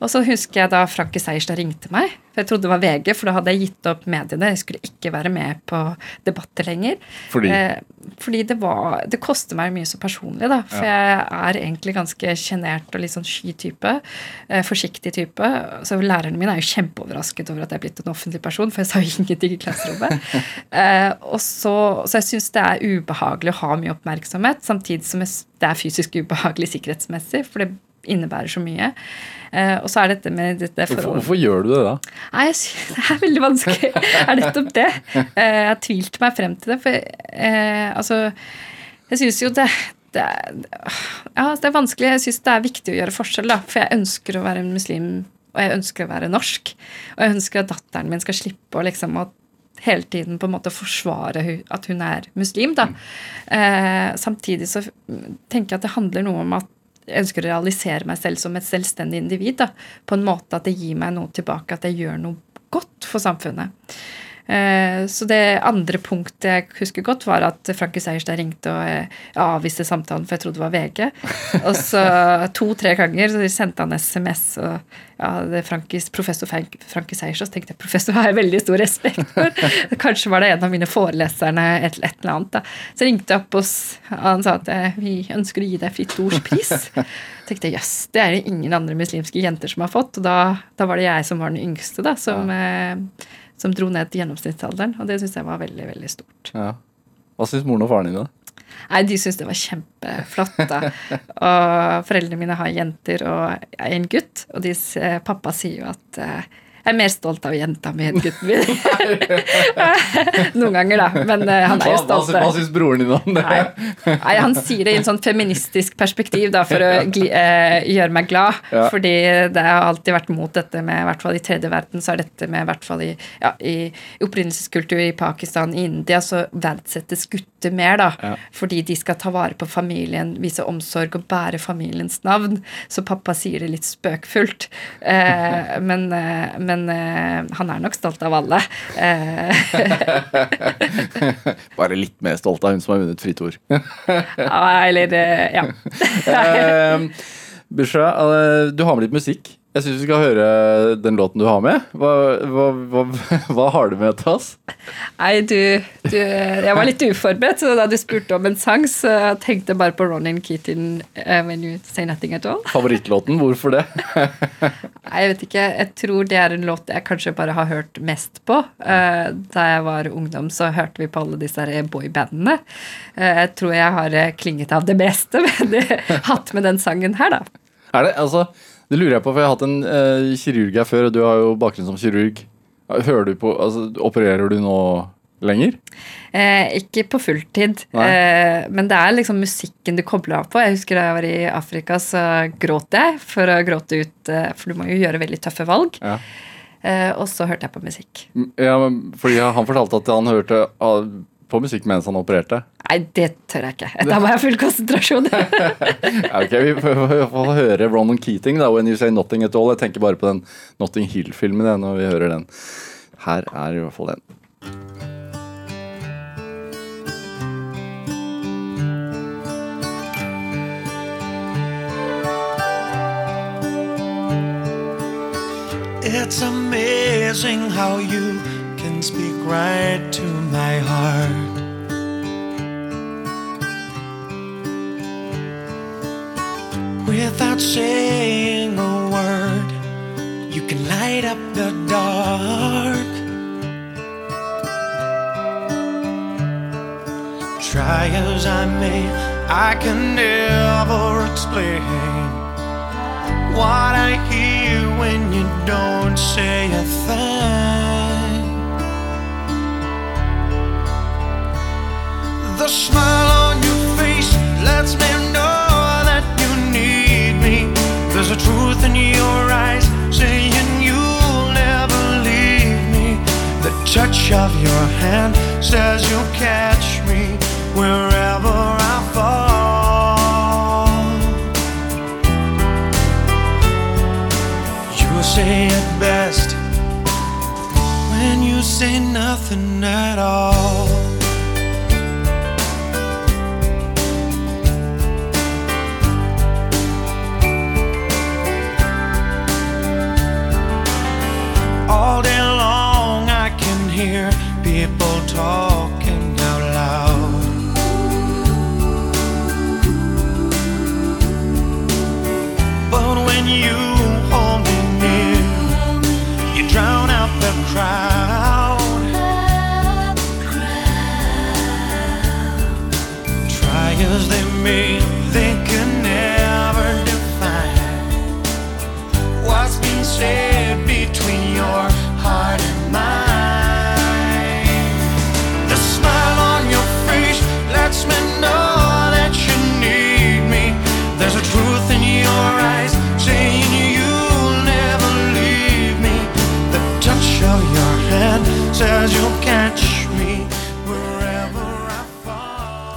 Og så husker jeg da Franke Seierstad ringte meg. for Jeg trodde det var VG, for da hadde jeg gitt opp mediene. Jeg skulle ikke være med på debatter lenger. Fordi? Eh, fordi det var Det koster meg mye så personlig, da. For ja. jeg er egentlig ganske sjenert og litt sånn sky type. Eh, forsiktig type. Så lærerne mine er jo kjempeoverrasket over at jeg er blitt en offentlig person, for jeg sa jo <laughs> ingenting i klasserommet. eh, og så, så jeg syns det er ubehagelig å ha mye oppmerksomhet, samtidig som det er fysisk ubehagelig sikkerhetsmessig. for det innebærer så mye. Uh, og så er dette med dette hvorfor, hvorfor, gjør du det da? Nei, <laughs> Det er veldig vanskelig. Det er nettopp det. Uh, jeg har tvilt meg frem til det. For uh, altså Jeg syns jo det, det ja, det er vanskelig. Jeg syns det er viktig å gjøre forskjell, da. For jeg ønsker å være muslim, og jeg ønsker å være norsk. Og jeg ønsker at datteren min skal slippe å liksom hele tiden på en måte forsvare at hun er muslim. da. Mm. Eh, samtidig så tenker jeg at det handler noe om at jeg ønsker å realisere meg selv som et selvstendig individ. Da, på en måte at det gir meg noe tilbake, at jeg gjør noe godt for samfunnet. Eh, så det andre punktet jeg husker godt, var at Frankie Seierstad ringte og jeg avviste samtalen, for jeg trodde det var VG. <laughs> Og så to-tre ganger så sendte han SMS. og ja, det Frankis, Professor Frankie Seierstad så tenkte jeg professor har jeg veldig stor respekt for. <laughs> Kanskje var det en av mine foreleserne, et, et eller annet. da. Så jeg opp opp hos Han sa at eh, vi ønsker å gi deg Fritt Ords pris. <laughs> tenkte jeg jøss, yes, det er det ingen andre muslimske jenter som har fått. Og da, da var det jeg som var den yngste, da, som ja. Eh, som dro ned til gjennomsnittsalderen. Og det syns jeg var veldig veldig stort. Ja. Hva syns moren og faren din, da? Nei, De syns det var kjempeflott. da. <laughs> Og foreldrene mine har jenter og en gutt, og de, pappa sier jo at uh, jeg er mer stolt av jenta mi enn gutten min. <laughs> Noen ganger, da. Men uh, han er jo stolt. Hva, hva syns broren din om det? Nei. Nei, Han sier det i en sånn feministisk perspektiv, da, for å gli, uh, gjøre meg glad. Ja. Fordi det har alltid vært mot dette med, i hvert fall i tredje verden, så er dette med, i hvert fall i, ja, i opprinnelseskultur i Pakistan, i India, så verdsettes gutter mer, da. Ja. Fordi de skal ta vare på familien, vise omsorg og bære familiens navn. Så pappa sier det litt spøkfullt. Uh, men, men men uh, han er nok stolt av alle. <laughs> Bare litt mer stolt av hun som har vunnet Fritt Ord. eller uh, Ja. <laughs> Busha, du har med litt musikk Jeg syns vi skal høre den låten du har med. Hva, hva, hva, <laughs> hva har du med til oss? Nei, du, du Jeg var litt uforberedt, så da du spurte om en sang, så tenkte jeg bare på Ronan Keaton uh, When You Say Nothing At All. Favorittlåten, hvorfor det? <laughs> Nei, Jeg vet ikke. Jeg tror det er en låt jeg kanskje bare har hørt mest på. Uh, da jeg var ungdom, så hørte vi på alle disse boybandene. Uh, jeg tror jeg har klinget av det meste <laughs> med det, hatt med den sangen her, da. Er det, altså det lurer jeg på, for jeg har hatt en uh, kirurg her før, og du har jo bakgrunn som kirurg. Hører du på, altså Opererer du nå lenger? Eh, ikke på fulltid, eh, men det er liksom musikken du kobler av på. Jeg husker Da jeg var i Afrika, så gråt jeg for å gråte ut, eh, for du må jo gjøre veldig tøffe valg. Ja. Eh, og så hørte jeg på musikk. Ja, men fordi Han fortalte at han hørte på musikk mens han opererte? Nei, det tør jeg ikke. <laughs> Da må jeg ha full konsentrasjon. <laughs> ok, Vi får høre Ronan Keating, da, 'When You Say Nothing At All'. Jeg tenker bare på den Notting Hill-filmen når vi hører den. Her er i hvert fall den. It's amazing how you can speak right to my heart. Without saying a word, you can light up the dark. Try as I may, I can never explain what I hear when you don't say a thing. The smile on your face lets me of your hand says you'll catch me wherever I fall. You say it best when you say nothing at all.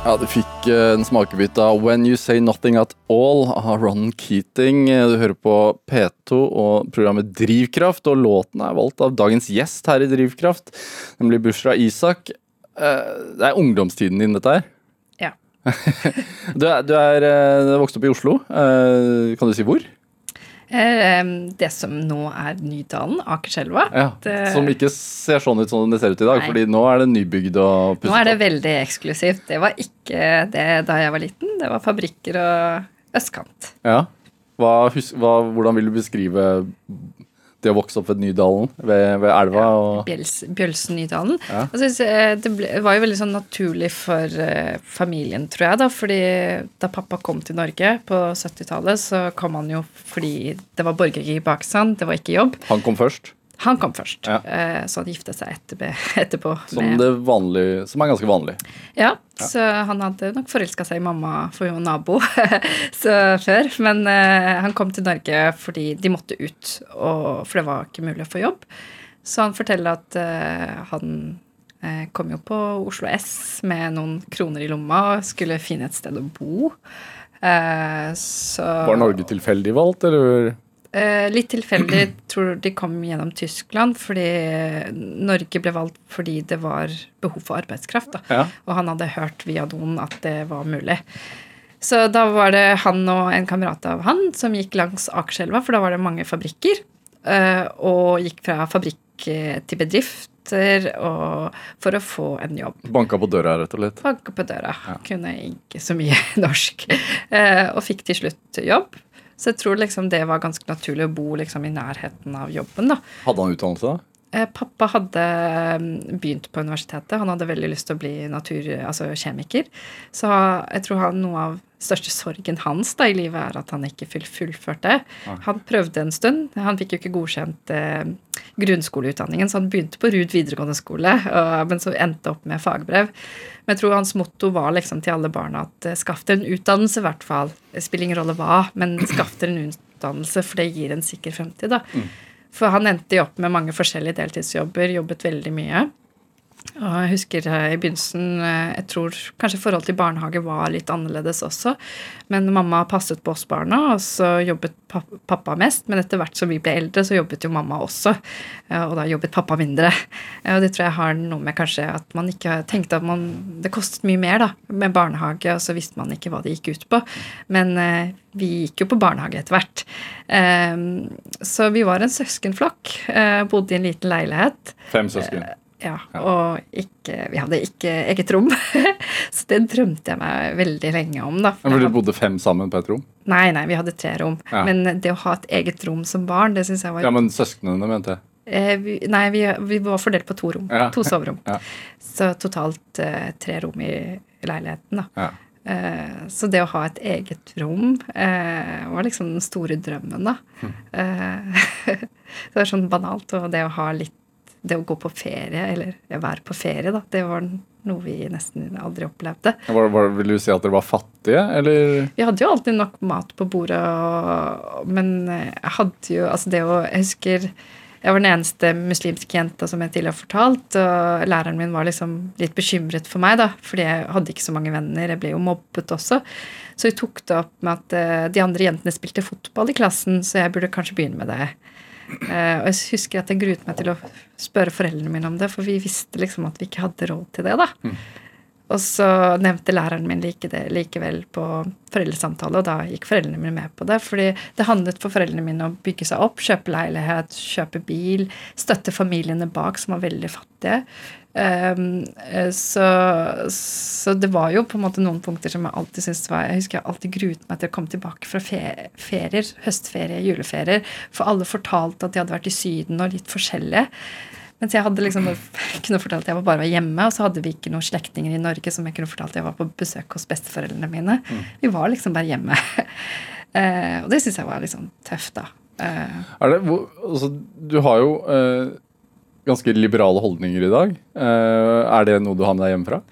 Ja, du fikk eh, en smakebit av When You Say Nothing At All av Ron Keating. Du hører på P2 og programmet Drivkraft, og låten er valgt av dagens gjest her i Drivkraft, nemlig Bushra Isak. Eh, Det er ungdomstiden din, dette her? Ja. <laughs> Du er, du er eh, vokst opp i Oslo. Eh, Kan du si hvor? Eh, Det som nå er Nydalen, Akerselva. Ja, det- Som ikke ser sånn ut som det ser ut i dag, Nei. fordi nå er det nybygd og pusset Nå er det veldig eksklusivt. Det var ikke det da jeg var liten. Det var fabrikker og østkant. Ja. Hva, hva, hvordan vil du beskrive det å vokse opp ved Nydalen, ved, ved elva? Og, Bjels, Bjølsen-Nydalen. Ja. Og så synes jeg Det ble, var jo veldig sånn naturlig for uh, familien, tror jeg. da, fordi Da pappa kom til Norge på 70-tallet, så kom han jo fordi det var borgerkrig i Pakistan. Det var ikke jobb. han kom først, Han kom først, Ja. eh, så han giftet seg etterpå. <laughs> etterpå som, vanlige, som er ganske vanlig. Ja, så han hadde nok forelska seg i mamma, for hun var nabo <laughs> så før. Men uh, han kom til Norge fordi de måtte ut, og, for det var ikke mulig å få jobb. Så han forteller at uh, han uh, kom jo på Oslo S med noen kroner i lomma og skulle finne et sted å bo. Så Var Norge tilfeldig valgt, eller? Eh, litt tilfeldig. <clears throat> tror de kom gjennom Tyskland, fordi Norge ble valgt fordi det var behov for arbeidskraft. Da. Ja. Og han hadde hørt via donen at det var mulig. Så da var det han og en kamerat av han som gikk langs Akerselva, for da var det mange fabrikker. eh, Og gikk fra fabrikk eh, til bedrifter og for å få en jobb. Banka på døra, rett og slett. Banka på døra. Kunne ikke så mye <laughs> norsk. Og fikk til slutt jobb. Så jeg tror liksom det var ganske naturlig å bo liksom i nærheten av jobben. da. Hadde han utdannelse da? Eh, Pappa hadde mm, begynt på universitetet. Han hadde veldig lyst til å bli natur, altså kjemiker. Så jeg tror han, noe av største sorgen hans da i livet er at han ikke fullførte. Han prøvde en stund. Han fikk jo ikke godkjent eh, grunnskoleutdanningen, så han begynte på Ruud videregående skole, og, men så endte opp med fagbrev. Men jeg tror hans motto var liksom til alle barna at eh, skaff dere en utdannelse, i hvert fall. Spiller ingen rolle hva, men skaff dere en utdannelse, for det gir en sikker fremtid. da. For han endte jo opp med mange forskjellige deltidsjobber, jobbet veldig mye. Og jeg husker eh, i begynnelsen eh, Jeg tror kanskje forholdet til barnehage var litt annerledes også. Men mamma passet på oss barna, og så jobbet pappa mest. Men etter hvert som vi ble eldre, så jobbet jo mamma også. Og da jobbet pappa mindre. Og det tror jeg har noe med kanskje at man ikke tenkte at man Det kostet mye mer da, med barnehage, og så visste man ikke hva det gikk ut på. Men eh, vi gikk jo på barnehage etter hvert. Eh, Så vi var en søskenflokk. Bodde i en liten leilighet. Fem søsken. Ja, og ikke, vi hadde ikke eget rom. <laughs> Så det drømte jeg meg veldig lenge om. da. Men Dere bodde fem sammen på et rom? Nei, nei, vi hadde tre rom. Ja. Men det å ha et eget rom som barn, det syns jeg var Ja, men søsknene, mente jeg. eh, vi, Nei, vi, vi var fordelt på to rom. Ja. To soverom. Ja. Så totalt eh, tre rom i leiligheten, da. Ja. Eh, så det å ha et eget rom eh, var liksom den store drømmen, da. Mm. Eh, <laughs> det var sånn banalt. Og det å ha litt Det å gå på ferie, eller være på ferie, da, det var noe vi nesten aldri opplevde. Var, var, vil du si at dere var fattige, eller? Vi hadde jo alltid nok mat på bordet, og, men jeg hadde jo Altså, det å Jeg husker jeg var den eneste muslimske jenta som jeg tidligere har fortalt, og læreren min var liksom litt bekymret for meg, da, fordi jeg hadde ikke så mange venner. Jeg ble jo mobbet også. Så vi tok det opp med at eh, de andre jentene spilte fotball i klassen, så jeg burde kanskje begynne med det. Eh, og jeg husker at jeg gruet meg til å spørre foreldrene mine om det, for vi visste liksom at vi ikke hadde råd til det, da. Og så nevnte læreren min like det, likevel på foreldresamtale, og da gikk foreldrene mine med på det. Fordi det handlet for foreldrene mine å bygge seg opp, kjøpe leilighet, kjøpe bil, støtte familiene bak, som var veldig fattige. Um, eh, så, så det var jo på en måte noen punkter som jeg alltid syntes var Jeg husker jeg alltid gruet meg til å komme tilbake fra fe- ferier, høstferie, juleferier. For alle fortalte at de hadde vært i Syden og litt forskjellige. Mens jeg hadde liksom <laughs> kunne fortalt at jeg bare var hjemme, og så hadde vi ikke noen slektninger i Norge som jeg kunne fortalt at jeg var på besøk hos besteforeldrene mine. Vi var liksom bare hjemme. uh, <laughs> og det syns jeg var liksom tøft, da. Uh, det, hvor, altså, du har jo eh, ganske liberale holdninger i dag. Eh, er det noe du har med deg hjemmefra?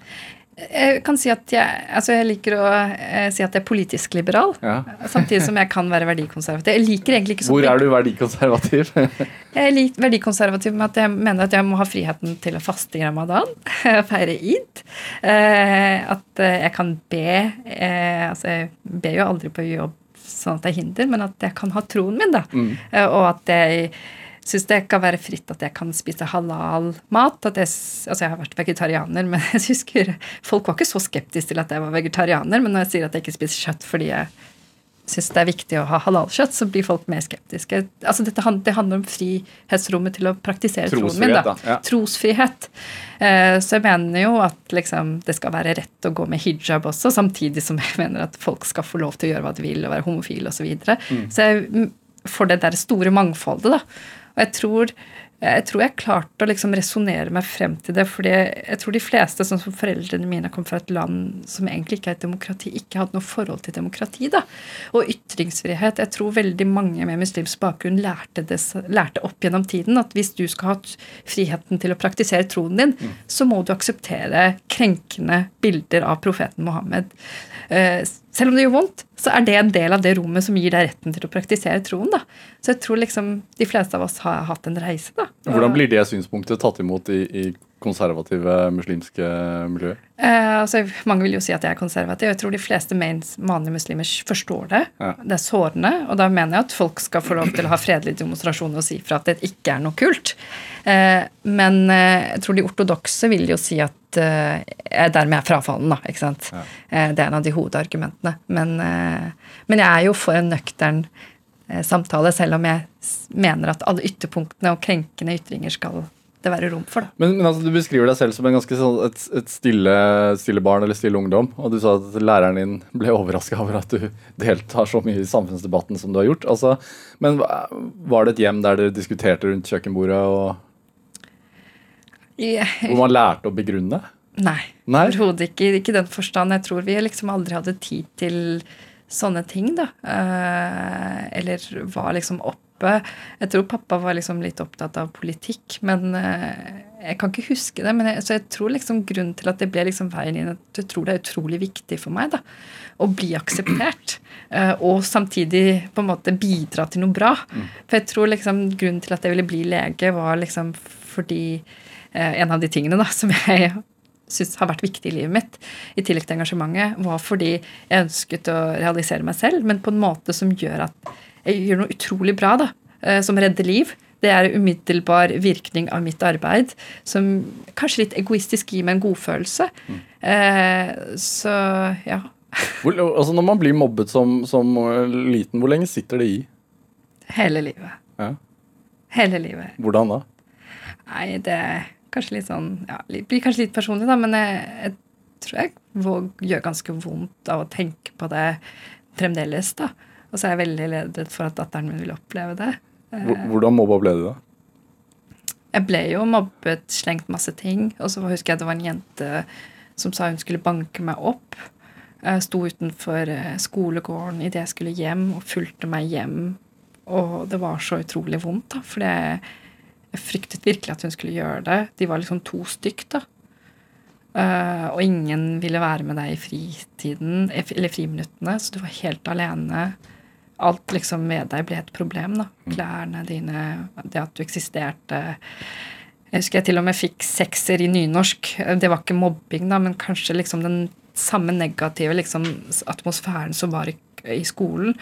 jeg kan si at jeg, altså jeg liker å eh, si at jeg er politisk liberal. Ja. Samtidig som jeg kan være verdikonservativ. Jeg liker egentlig ikke sånn Hvor er du verdikonservativ? <laughs> Jeg er litt verdikonservativ med at jeg mener at jeg må ha friheten til å faste i ramadan. <laughs> Feire id. Eh, at jeg kan be Altså, jeg ber jo aldri på jobb sånn at det er hinder, men at jeg kan ha troen min, da. Mm. og at jeg syns det kan være fritt at jeg kan spise halal mat. At jeg, altså jeg har vært vegetarianer, <laughs> men jeg husker folk var ikke så skeptiske til at jeg var vegetarianer. Men når jeg sier at jeg ikke spiser kjøtt fordi jeg syns det er viktig å ha halalkjøtt, så blir folk mer skeptiske. Altså dette, det handler om frihetsrommet til å praktisere troen min. Da. ja. Trosfrihet. Eh, så jeg mener jo at liksom, det skal være rett å gå med hijab også, samtidig som jeg mener at folk skal få lov til å gjøre hva de vil, og være homofile osv. Så, videre. Mm. så jeg for det der store mangfoldet, da. Og jeg tror jeg tror jeg klarte å liksom resonnere meg frem til det. fordi jeg tror de fleste, sånn som foreldrene mine, kom fra et land som egentlig ikke er et demokrati, ikke hadde noe forhold til demokrati. da. Og ytringsfrihet. Jeg tror veldig mange med muslimsk bakgrunn lærte, det, lærte opp gjennom tiden at hvis du skal ha friheten til å praktisere troen din, så må du akseptere krenkende bilder av profeten Mohammed. Eh, selv om det gjør vondt, så er det en del av det rommet som gir deg retten til å praktisere troen. da. Så jeg tror liksom de fleste av oss har hatt en reise. da. Hvordan blir det synspunktet tatt imot i, i konservative muslimske miljøet? Eh, altså, mange vil jo si at jeg er konservativ. Jeg tror de fleste vanlige muslimer forstår det. Ja. Det er sårende, og da mener jeg at folk skal få lov til å ha fredelige demonstrasjoner og si fra at det ikke er noe kult. Eh, men eh, jeg tror de ortodokse vil jo si at eh, jeg dermed er frafallen, da. ikke sant? Ja. Eh, det er en av de hovedargumentene. Men, eh, men jeg er jo for en nøktern samtale, selv om jeg mener at alle ytterpunktene og krenkende ytringer skal det være rom for. Men, men altså, Du beskriver deg selv som en ganske sånn, et, et stille, stille barn eller stille ungdom. Og du sa at læreren din ble overraska over at du deltar så mye i samfunnsdebatten som du har gjort. Altså, men var det et hjem der dere diskuterte rundt kjøkkenbordet, og yeah. hvor man lærte å begrunne? Nei, Nei? overhodet ikke. Ikke i den forstand. Jeg tror vi liksom aldri hadde tid til sånne ting, da. Eh, eller var liksom oppe. Jeg tror pappa var liksom litt opptatt av politikk, men eh, jeg kan ikke huske det. Men jeg, så jeg tror liksom grunnen til at det ble liksom veien inn, at jeg tror det er utrolig viktig for meg, da. Å bli akseptert. eh, og samtidig på en måte bidra til noe bra. For jeg tror liksom grunnen til at jeg ville bli lege, var liksom fordi eh, en av de tingene da, som jeg syns har vært viktig i livet mitt, i tillegg til engasjementet, var fordi jeg ønsket å realisere meg selv, men på en måte som gjør at jeg gjør noe utrolig bra, da, eh, som redder liv. Det er umiddelbar virkning av mitt arbeid, som kanskje litt egoistisk gir meg en godfølelse. Eh, så ja. <laughs> Altså, når man blir mobbet som, som liten, hvor lenge sitter det i? Hele livet. Ja. Hele livet. Hvordan da? Nei, det er kanskje litt sånn ja, li- Blir kanskje litt personlig, da, men jeg, jeg tror jeg gjør ganske vondt av å tenke på det fremdeles, da. Og så er jeg veldig redd for at datteren min vil oppleve det. Hvordan mobba ble du da? Jeg ble jo mobbet, slengt masse ting, og så husker jeg det var en jente som sa hun skulle banke meg opp. Jeg sto utenfor eh, skolegården idet jeg skulle hjem, og fulgte meg hjem. Og det var så utrolig vondt, da, for jeg fryktet virkelig at hun skulle gjøre det. De var liksom to stykk, da. Uh, og ingen ville være med deg i fritiden, eller friminuttene, så du var helt alene. Alt liksom med deg ble et problem, da. Klærne dine, det at du eksisterte. Jeg husker jeg til og med fikk sekser i nynorsk. Det var ikke mobbing, da, men kanskje liksom den samme negative liksom, atmosfæren som var i, i skolen.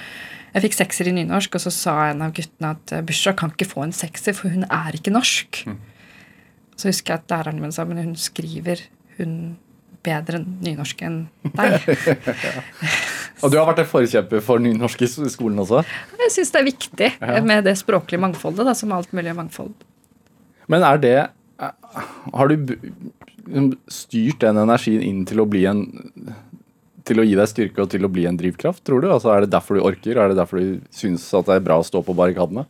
Jeg fikk sekser i nynorsk, og så sa en av guttene at eh, kan ikke få en sekser, for hun er ikke norsk. Så husker jeg at læreren min sa men hun skriver hun bedre nynorsk enn deg. <laughs> <laughs> Og du har vært en forkjemper for nynorsk i skolen også? Jeg syns det er viktig Ja. med det språklige mangfoldet, da, som alt mulig mangfold. Men er det eh, Har du liksom styrt den energien inn til å bli en til å gi deg styrke og til å bli en drivkraft, tror du? Altså, Er det derfor du orker? Er det derfor du syns at det er bra å stå på barrikadene?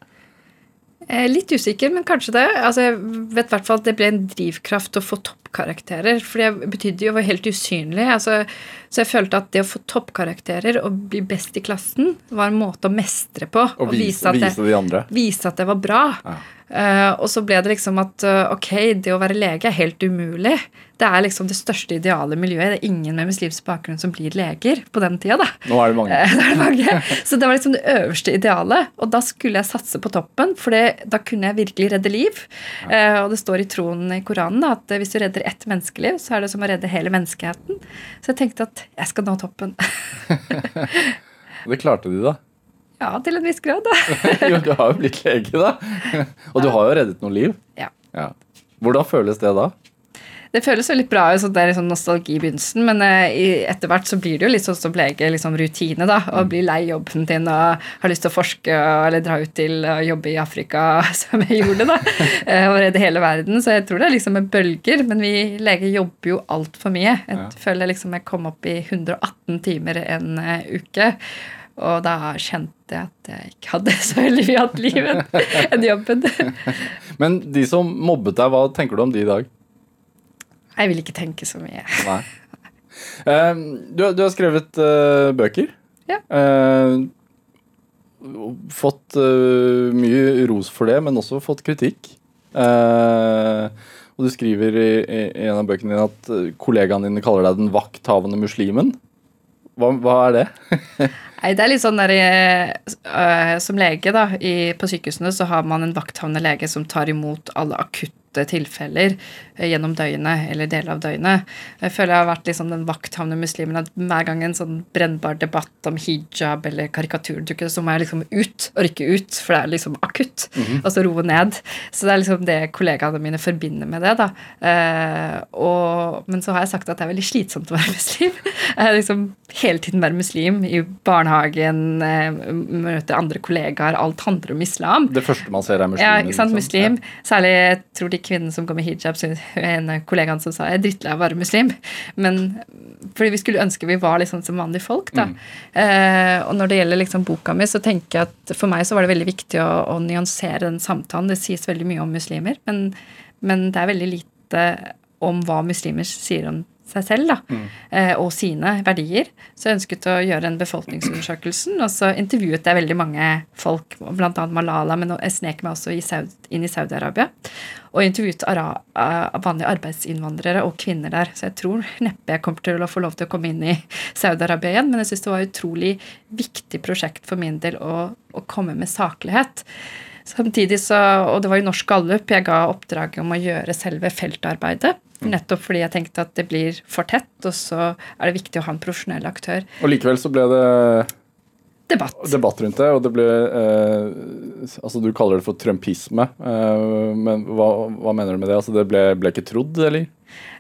Jeg er litt usikker, men kanskje det. Altså, jeg vet hvert fall at det ble en drivkraft å få toppkarakterer. For det betydde jo å være helt usynlig. Altså, så jeg følte at det å få toppkarakterer og bli best i klassen var en måte å mestre på. Og vise, at vise de andre? vise at jeg var bra. Ja. Eh, og så ble det liksom at eh, ok, det å være lege er helt umulig. Det er liksom det største ideale miljøet. Det er ingen med muslimsk bakgrunn som blir leger på den tida, da. Nå er det mange. Det er mange. <laughs> Så det var liksom det øverste idealet. Og da skulle jeg satse på toppen, for det, da kunne jeg virkelig redde liv. Og det står i tronen i Koranen da, at hvis du redder ett menneskeliv, så er det som å redde hele menneskeheten. Så jeg tenkte at jeg skal nå toppen. <laughs> Det klarte du, da. Ja, til en viss grad, da. <laughs> jo, du har jo blitt lege, da. <laughs> Og du har jo reddet noen liv. Ja. Ja. Hvordan føles det da? Det føles veldig bra ut, så det er sånn nostalgi i begynnelsen, men eh, etter hvert så blir det jo litt sånn som lege, liksom rutine, da. Og blir lei jobben din og har lyst til å forske eller dra ut til å jobbe i Afrika, <laughs> som jeg gjorde, da. eh, Og redde hele verden. Så jeg tror det er liksom med bølger, men vi leger jobber jo altfor mye. Jeg Ja. føler liksom jeg kom opp i 118 timer en eh, uke. Og da kjente jeg at jeg ikke hadde <laughs> så veldig mye annet liv enn jobben. <laughs> Men de som mobbet deg, hva tenker du om de i dag? Jeg vil ikke tenke så mye. Nei. Eh, du, du har skrevet eh, bøker. Ja. Eh, fått mye ros for det, men også fått kritikk. Og du skriver i, en av bøkene dine at kollegaene dine kaller deg den vakthavende muslimen. Hva, hva er det? <laughs> Nei, det er litt sånn der uh, Som lege da, i, på sykehusene så har man en vakthavende lege som tar imot alle akutte åtte tilfeller eh, gjennom døgnet, eller deler av døgnet. Jeg føler jeg har vært liksom den vakthavne muslimen at hver gang en sånn brennbar debatt om hijab eller karikatur dukker, så må jeg liksom ut og rykke ut, for det er liksom akutt. Mm -hmm. Og så roe ned. Så det er liksom det kollegaene mine forbinder med det. da. Eh, og, men så har jeg sagt at det er veldig slitsomt å være muslim. <laughs> Jeg liksom hele tiden være muslim i barnehagen, eh, møte andre kollegaer. Alt handler om islam. Det første man ser, er muslim? Ja, ikke sant, muslim. Særlig jeg tror de kvinnene som går med hijab, synes, en kollegaen som sa jeg er drittlei av å være muslim. Men fordi vi skulle ønske vi var liksom som vanlige folk. da. Mm. Eh, og når det gjelder liksom boka mi, så tenker jeg at for meg så var det veldig viktig å, å nyansere den samtalen. Det sies veldig mye om muslimer, men, men det er veldig lite om hva muslimer sier om seg selv da, mm. Eh, og sine verdier. Så jeg ønsket å gjøre en befolkningsundersøkelsen, og så intervjuet jeg veldig mange folk, bl.a. Malala, men jeg snek meg også inn i Saudi-Arabia. Og intervjuet vanlige arbeidsinnvandrere og kvinner der. Så jeg tror neppe jeg kommer til å få lov til å komme inn i Saudi-Arabia igjen, men jeg syns det var et utrolig viktig prosjekt for min del å, å komme med saklighet. Samtidig så, Og det var jo Norsk Gallup jeg ga oppdraget om å gjøre selve feltarbeidet. Mm. Nettopp fordi jeg tenkte at det blir for tett, og så er det viktig å ha en profesjonell aktør. Og likevel så ble det debatt, debatt rundt det, og det ble eh, Altså, du kaller det for trumpisme, eh, men hva, hva, mener du med det? Altså, det ble, ble ikke trodd, eller?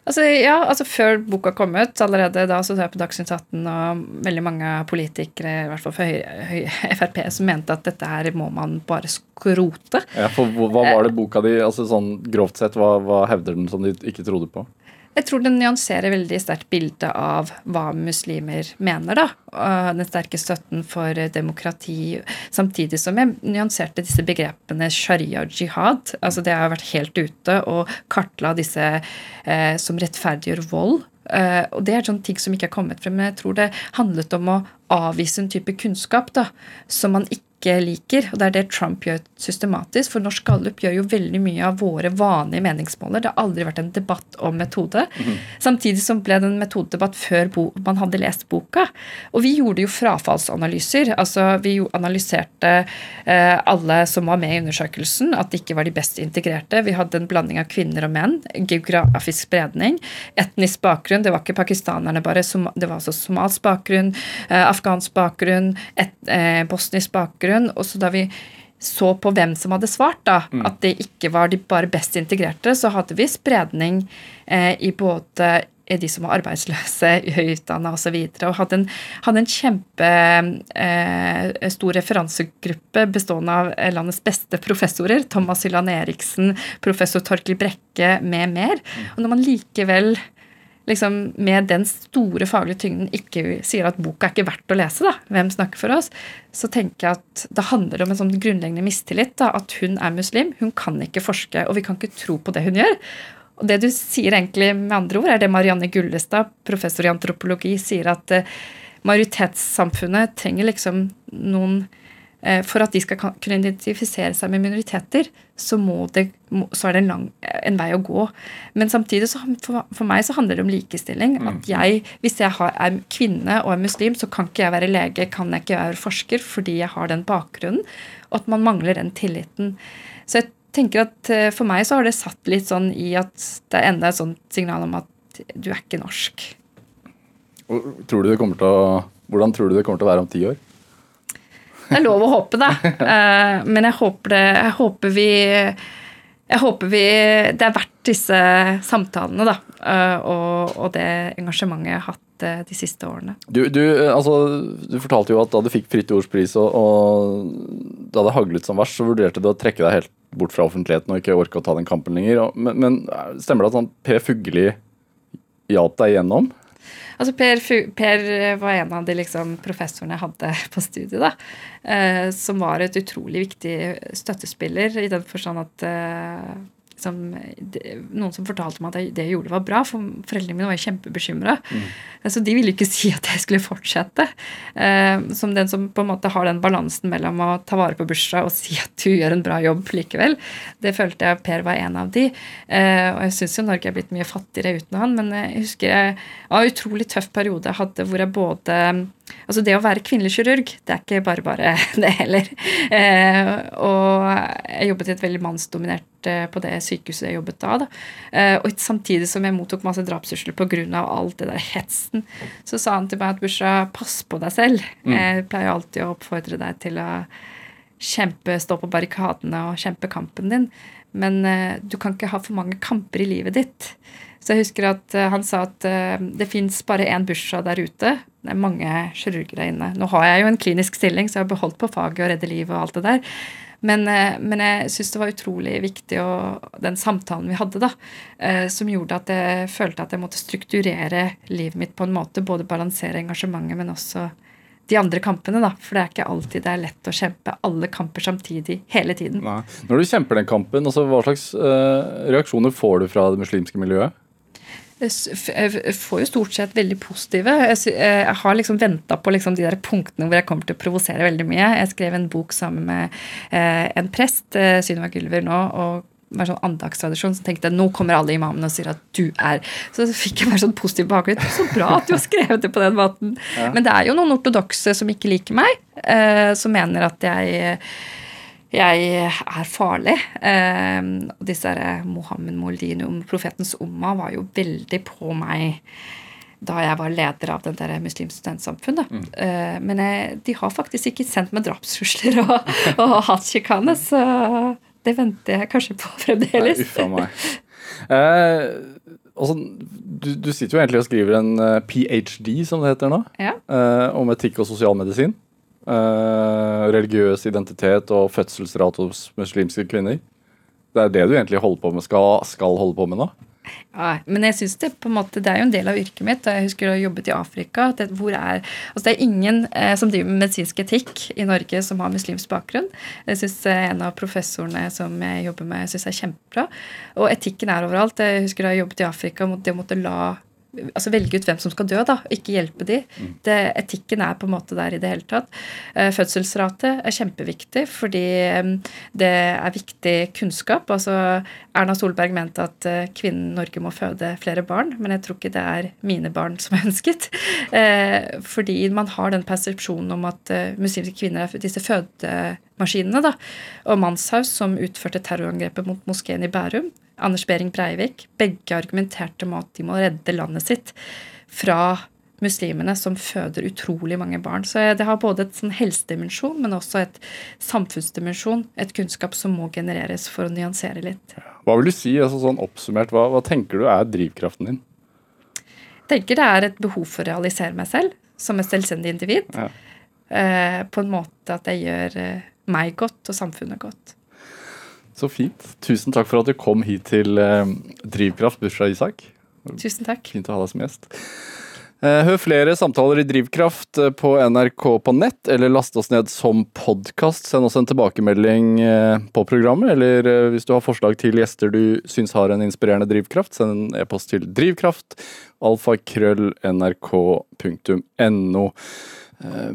Altså, ja, altså Før boka kom ut, allerede da så så jeg på Dagsnytt 18 og veldig mange politikere, i hvert fall høy, <laughs> Frp, som mente at dette her må man bare skrote. Ja, for Hva var det boka di altså sånn grovt sett, hva, hva hevder den som de ikke trodde på? Jeg tror den nyanserer veldig sterkt bildet av hva muslimer mener. da, Den sterke støtten for demokrati, samtidig som jeg nyanserte disse begrepene sharia og jihad. altså Det har vært helt ute og kartla disse eh, som rettferdiggjør vold. Uh, og Det er sånne ting som ikke er kommet frem. Men jeg tror det handlet om å avvise en type kunnskap da, som man ikke ikke liker. Og det er det Trump gjør systematisk. For Norsk Gallup gjør jo veldig mye av våre vanlige meningsmåler. Det har aldri vært en debatt om metode. Mm. Samtidig som ble det en metodedebatt før man hadde lest boka. Og vi gjorde jo frafallsanalyser. Altså vi analyserte eh, alle som var med i undersøkelsen, at de ikke var de best integrerte. Vi hadde en blanding av kvinner og menn. Geografisk spredning. Etnisk bakgrunn. Det var ikke pakistanerne bare. Det var altså somalsk bakgrunn, eh, afghansk bakgrunn, et, eh, bosnisk bakgrunn bakgrunn. Og så da vi så på hvem som hadde svart, da, mm. at det ikke var de bare best integrerte, så hadde vi spredning eh, i både de som var arbeidsløse, <laughs> høyutdanna osv. Og, så og hadde en, hadde en kjempestor eh, referansegruppe bestående av landets beste professorer. Thomas Hylland Eriksen, professor Torkel Brekke med mer. Mm. Og når man likevel liksom med den store faglige tyngden ikke sier at boka er ikke verdt å lese, da, hvem snakker for oss, så tenker jeg at det handler om en sånn grunnleggende mistillit. da, At hun er muslim, hun kan ikke forske, og vi kan ikke tro på det hun gjør. Og det du sier egentlig med andre ord, er det Marianne Gullestad, professor i antropologi, sier at uh, majoritetssamfunnet trenger liksom noen Eh, for at de skal kunne identifisere seg med minoriteter, så, det, så er det en, lang, en, vei å gå. Men samtidig, så, for, for, meg, så handler det om likestilling. At mm. jeg, hvis jeg har, er kvinne og er muslim, så kan ikke jeg være lege, kan jeg ikke være forsker, fordi jeg har den bakgrunnen. Og at man mangler den tilliten. Så jeg tenker at eh, for meg så har det satt litt sånn i at det er enda et sånt signal om at du er ikke norsk. Tror du det kommer til å, hvordan tror du det kommer til å være om ti år? Det er lov å håpe, da. Eh, men jeg håper det Jeg håper vi jeg håper vi, det er verdt disse samtalene da, eh, og, og det engasjementet jeg har hatt eh, de siste årene. Du, du, altså, du fortalte jo at da du fikk Fritt Ords pris og, og da det haglet som verst, så vurderte du å trekke deg helt bort fra offentligheten og ikke orke å ta den kampen lenger. Men, men stemmer det at sånn Per Fugelli hjalp deg igjennom? Altså per, per, var en av de liksom professorene jeg hadde <laughs> på studiet, da. Eh, som var et utrolig viktig støttespiller i den forstand at eh, som, noen som fortalte meg at det jeg gjorde, var bra. For foreldrene mine var kjempebekymra. Mm. Så de ville ikke <laughs> si at jeg skulle fortsette. Eh, som den som på en måte har den balansen mellom å ta vare på bursdag og si at du gjør en bra jobb likevel. Det følte jeg Per var en av de. Eh, og jeg syns jo Norge er blitt mye fattigere uten han, men jeg husker jeg var en utrolig tøff periode jeg hadde hvor jeg både Altså det å være kvinnelig kirurg, det er ikke bare bare <laughs> det heller. Eh, og jeg jobbet i et veldig mannsdominert eh, på det sykehuset jeg jobbet da. da. Eh, og samtidig som jeg mottok masse drapstrusler pga. alt det der hetsen, så sa han til meg at Busha, pass på deg selv. Mm. Jeg pleier alltid å oppfordre deg til å kjempe, stå på barrikadene og kjempe kampen din. Men eh, du kan ikke ha for mange kamper i livet ditt. Så jeg husker at uh, han sa at uh, det fins bare én Busha der ute. Det er mange kirurger der inne. Nå har jeg jo en klinisk stilling, så jeg har beholdt på faget og redde livet og alt det der. Men, uh, men jeg syns det var utrolig viktig, og den samtalen vi hadde, da, som gjorde at jeg følte at jeg måtte strukturere livet mitt på en måte. Både balansere engasjementet, men også de andre kampene, da. For det er ikke alltid det er lett å kjempe alle kamper samtidig hele tiden. Nei. Når du kjemper den kampen, altså, hva slags reaksjoner får du fra det muslimske miljøet? Jeg får jo stort sett veldig positive. Jeg har liksom venta på liksom de der punktene hvor jeg kommer til å provosere veldig mye. Jeg skrev en bok sammen med eh, en prest, eh, Synnøve Gylver nå, og var sånn andagstradisjon, så tenkte jeg nå kommer alle imamene og sier at du er Så fikk jeg bare sånn positiv bakgrunn. Så bra at du har skrevet det på den måten. Ja. Men det er jo noen ortodokse som ikke liker meg, eh, som mener at jeg jeg er farlig. Eh, disse Mohammed Moldini, profetens umma, var jo veldig på meg da jeg var leder av den der muslimske studentsamfunnet. Mm. Eh, men jeg, de har faktisk ikke sendt meg drapstrusler og, <laughs> og hatsjikane, så det venter jeg kanskje på fremdeles. Uffa meg. Eh, altså, du, du, sitter jo egentlig og skriver en uh, ph.d., som det heter nå, ja. eh, om etikk og sosialmedisin. Uh, religiøs identitet og fødselsrate hos muslimske kvinner. Det er det du egentlig holder på med, skal, skal holde på med nå? Ja, men jeg synes det på en måte, det er jo en del av yrket mitt. Jeg husker å ha jobbet i Afrika. Det, er, altså det er ingen eh, som driver med medisinsk etikk i Norge som har muslimsk bakgrunn. Jeg synes eh, En av professorene som jeg jobber med, jeg er kjempebra. Og etikken er overalt. Jeg husker å ha jobbet i Afrika. Det å måtte la altså velge ut hvem som skal dø, da, ikke hjelpe de. Mm. Det, etikken er på en måte der i det hele tatt. Eh, fødselsrate er kjempeviktig fordi det er viktig kunnskap. Altså Erna Solberg mente at uh, kvinnen Norge må føde flere barn, men jeg tror ikke det er mine barn som er ønsket. Eh, fordi man har den persepsjonen om at muslimske kvinner er disse fødemaskinene, da. Og Manshaus, som utførte terrorangrepet mot moskeen i Bærum, Anders Behring Breivik, begge argumenterte med at de må redde landet sitt fra muslimene som føder utrolig mange barn. Så det har både et sånn helsedimensjon, men også et samfunnsdimensjon. Et kunnskap som må genereres for å nyansere litt. Hva vil du si, altså sånn oppsummert, hva, hva tenker du er drivkraften din? Jeg tenker det er et behov for å realisere meg selv som et selvstendig individ. Ja. Eh, på en måte at jeg gjør eh, meg godt og samfunnet godt. Så fint. Tusen takk for at du kom hit til eh, Drivkraft, bursdag Isak. Tusen takk. Fint å ha deg som gjest. Eh, hør flere samtaler i Drivkraft eh, på NRK på nett, eller last oss ned som podkast. Send oss en tilbakemelding på programmet, eller hvis du har forslag til gjester du syns har en inspirerende drivkraft, send en e-post til drivkraft, alfakrøll, nrk.no. Eh,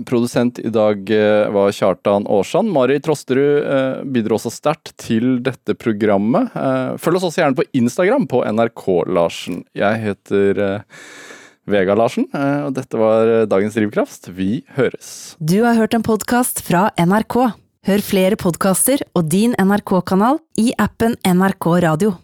produsent i dag eh, var Kjartan Aarsand. Mari Trosterud eh, bidro også sterkt til dette programmet. Følg oss også gjerne på Instagram på NRK-Larsen. Jeg heter Vega Larsen, og dette var dagens Drivkraft. Vi høres. Du har hørt en podkast fra NRK. Hør flere podkaster og din NRK-kanal i appen NRK Radio.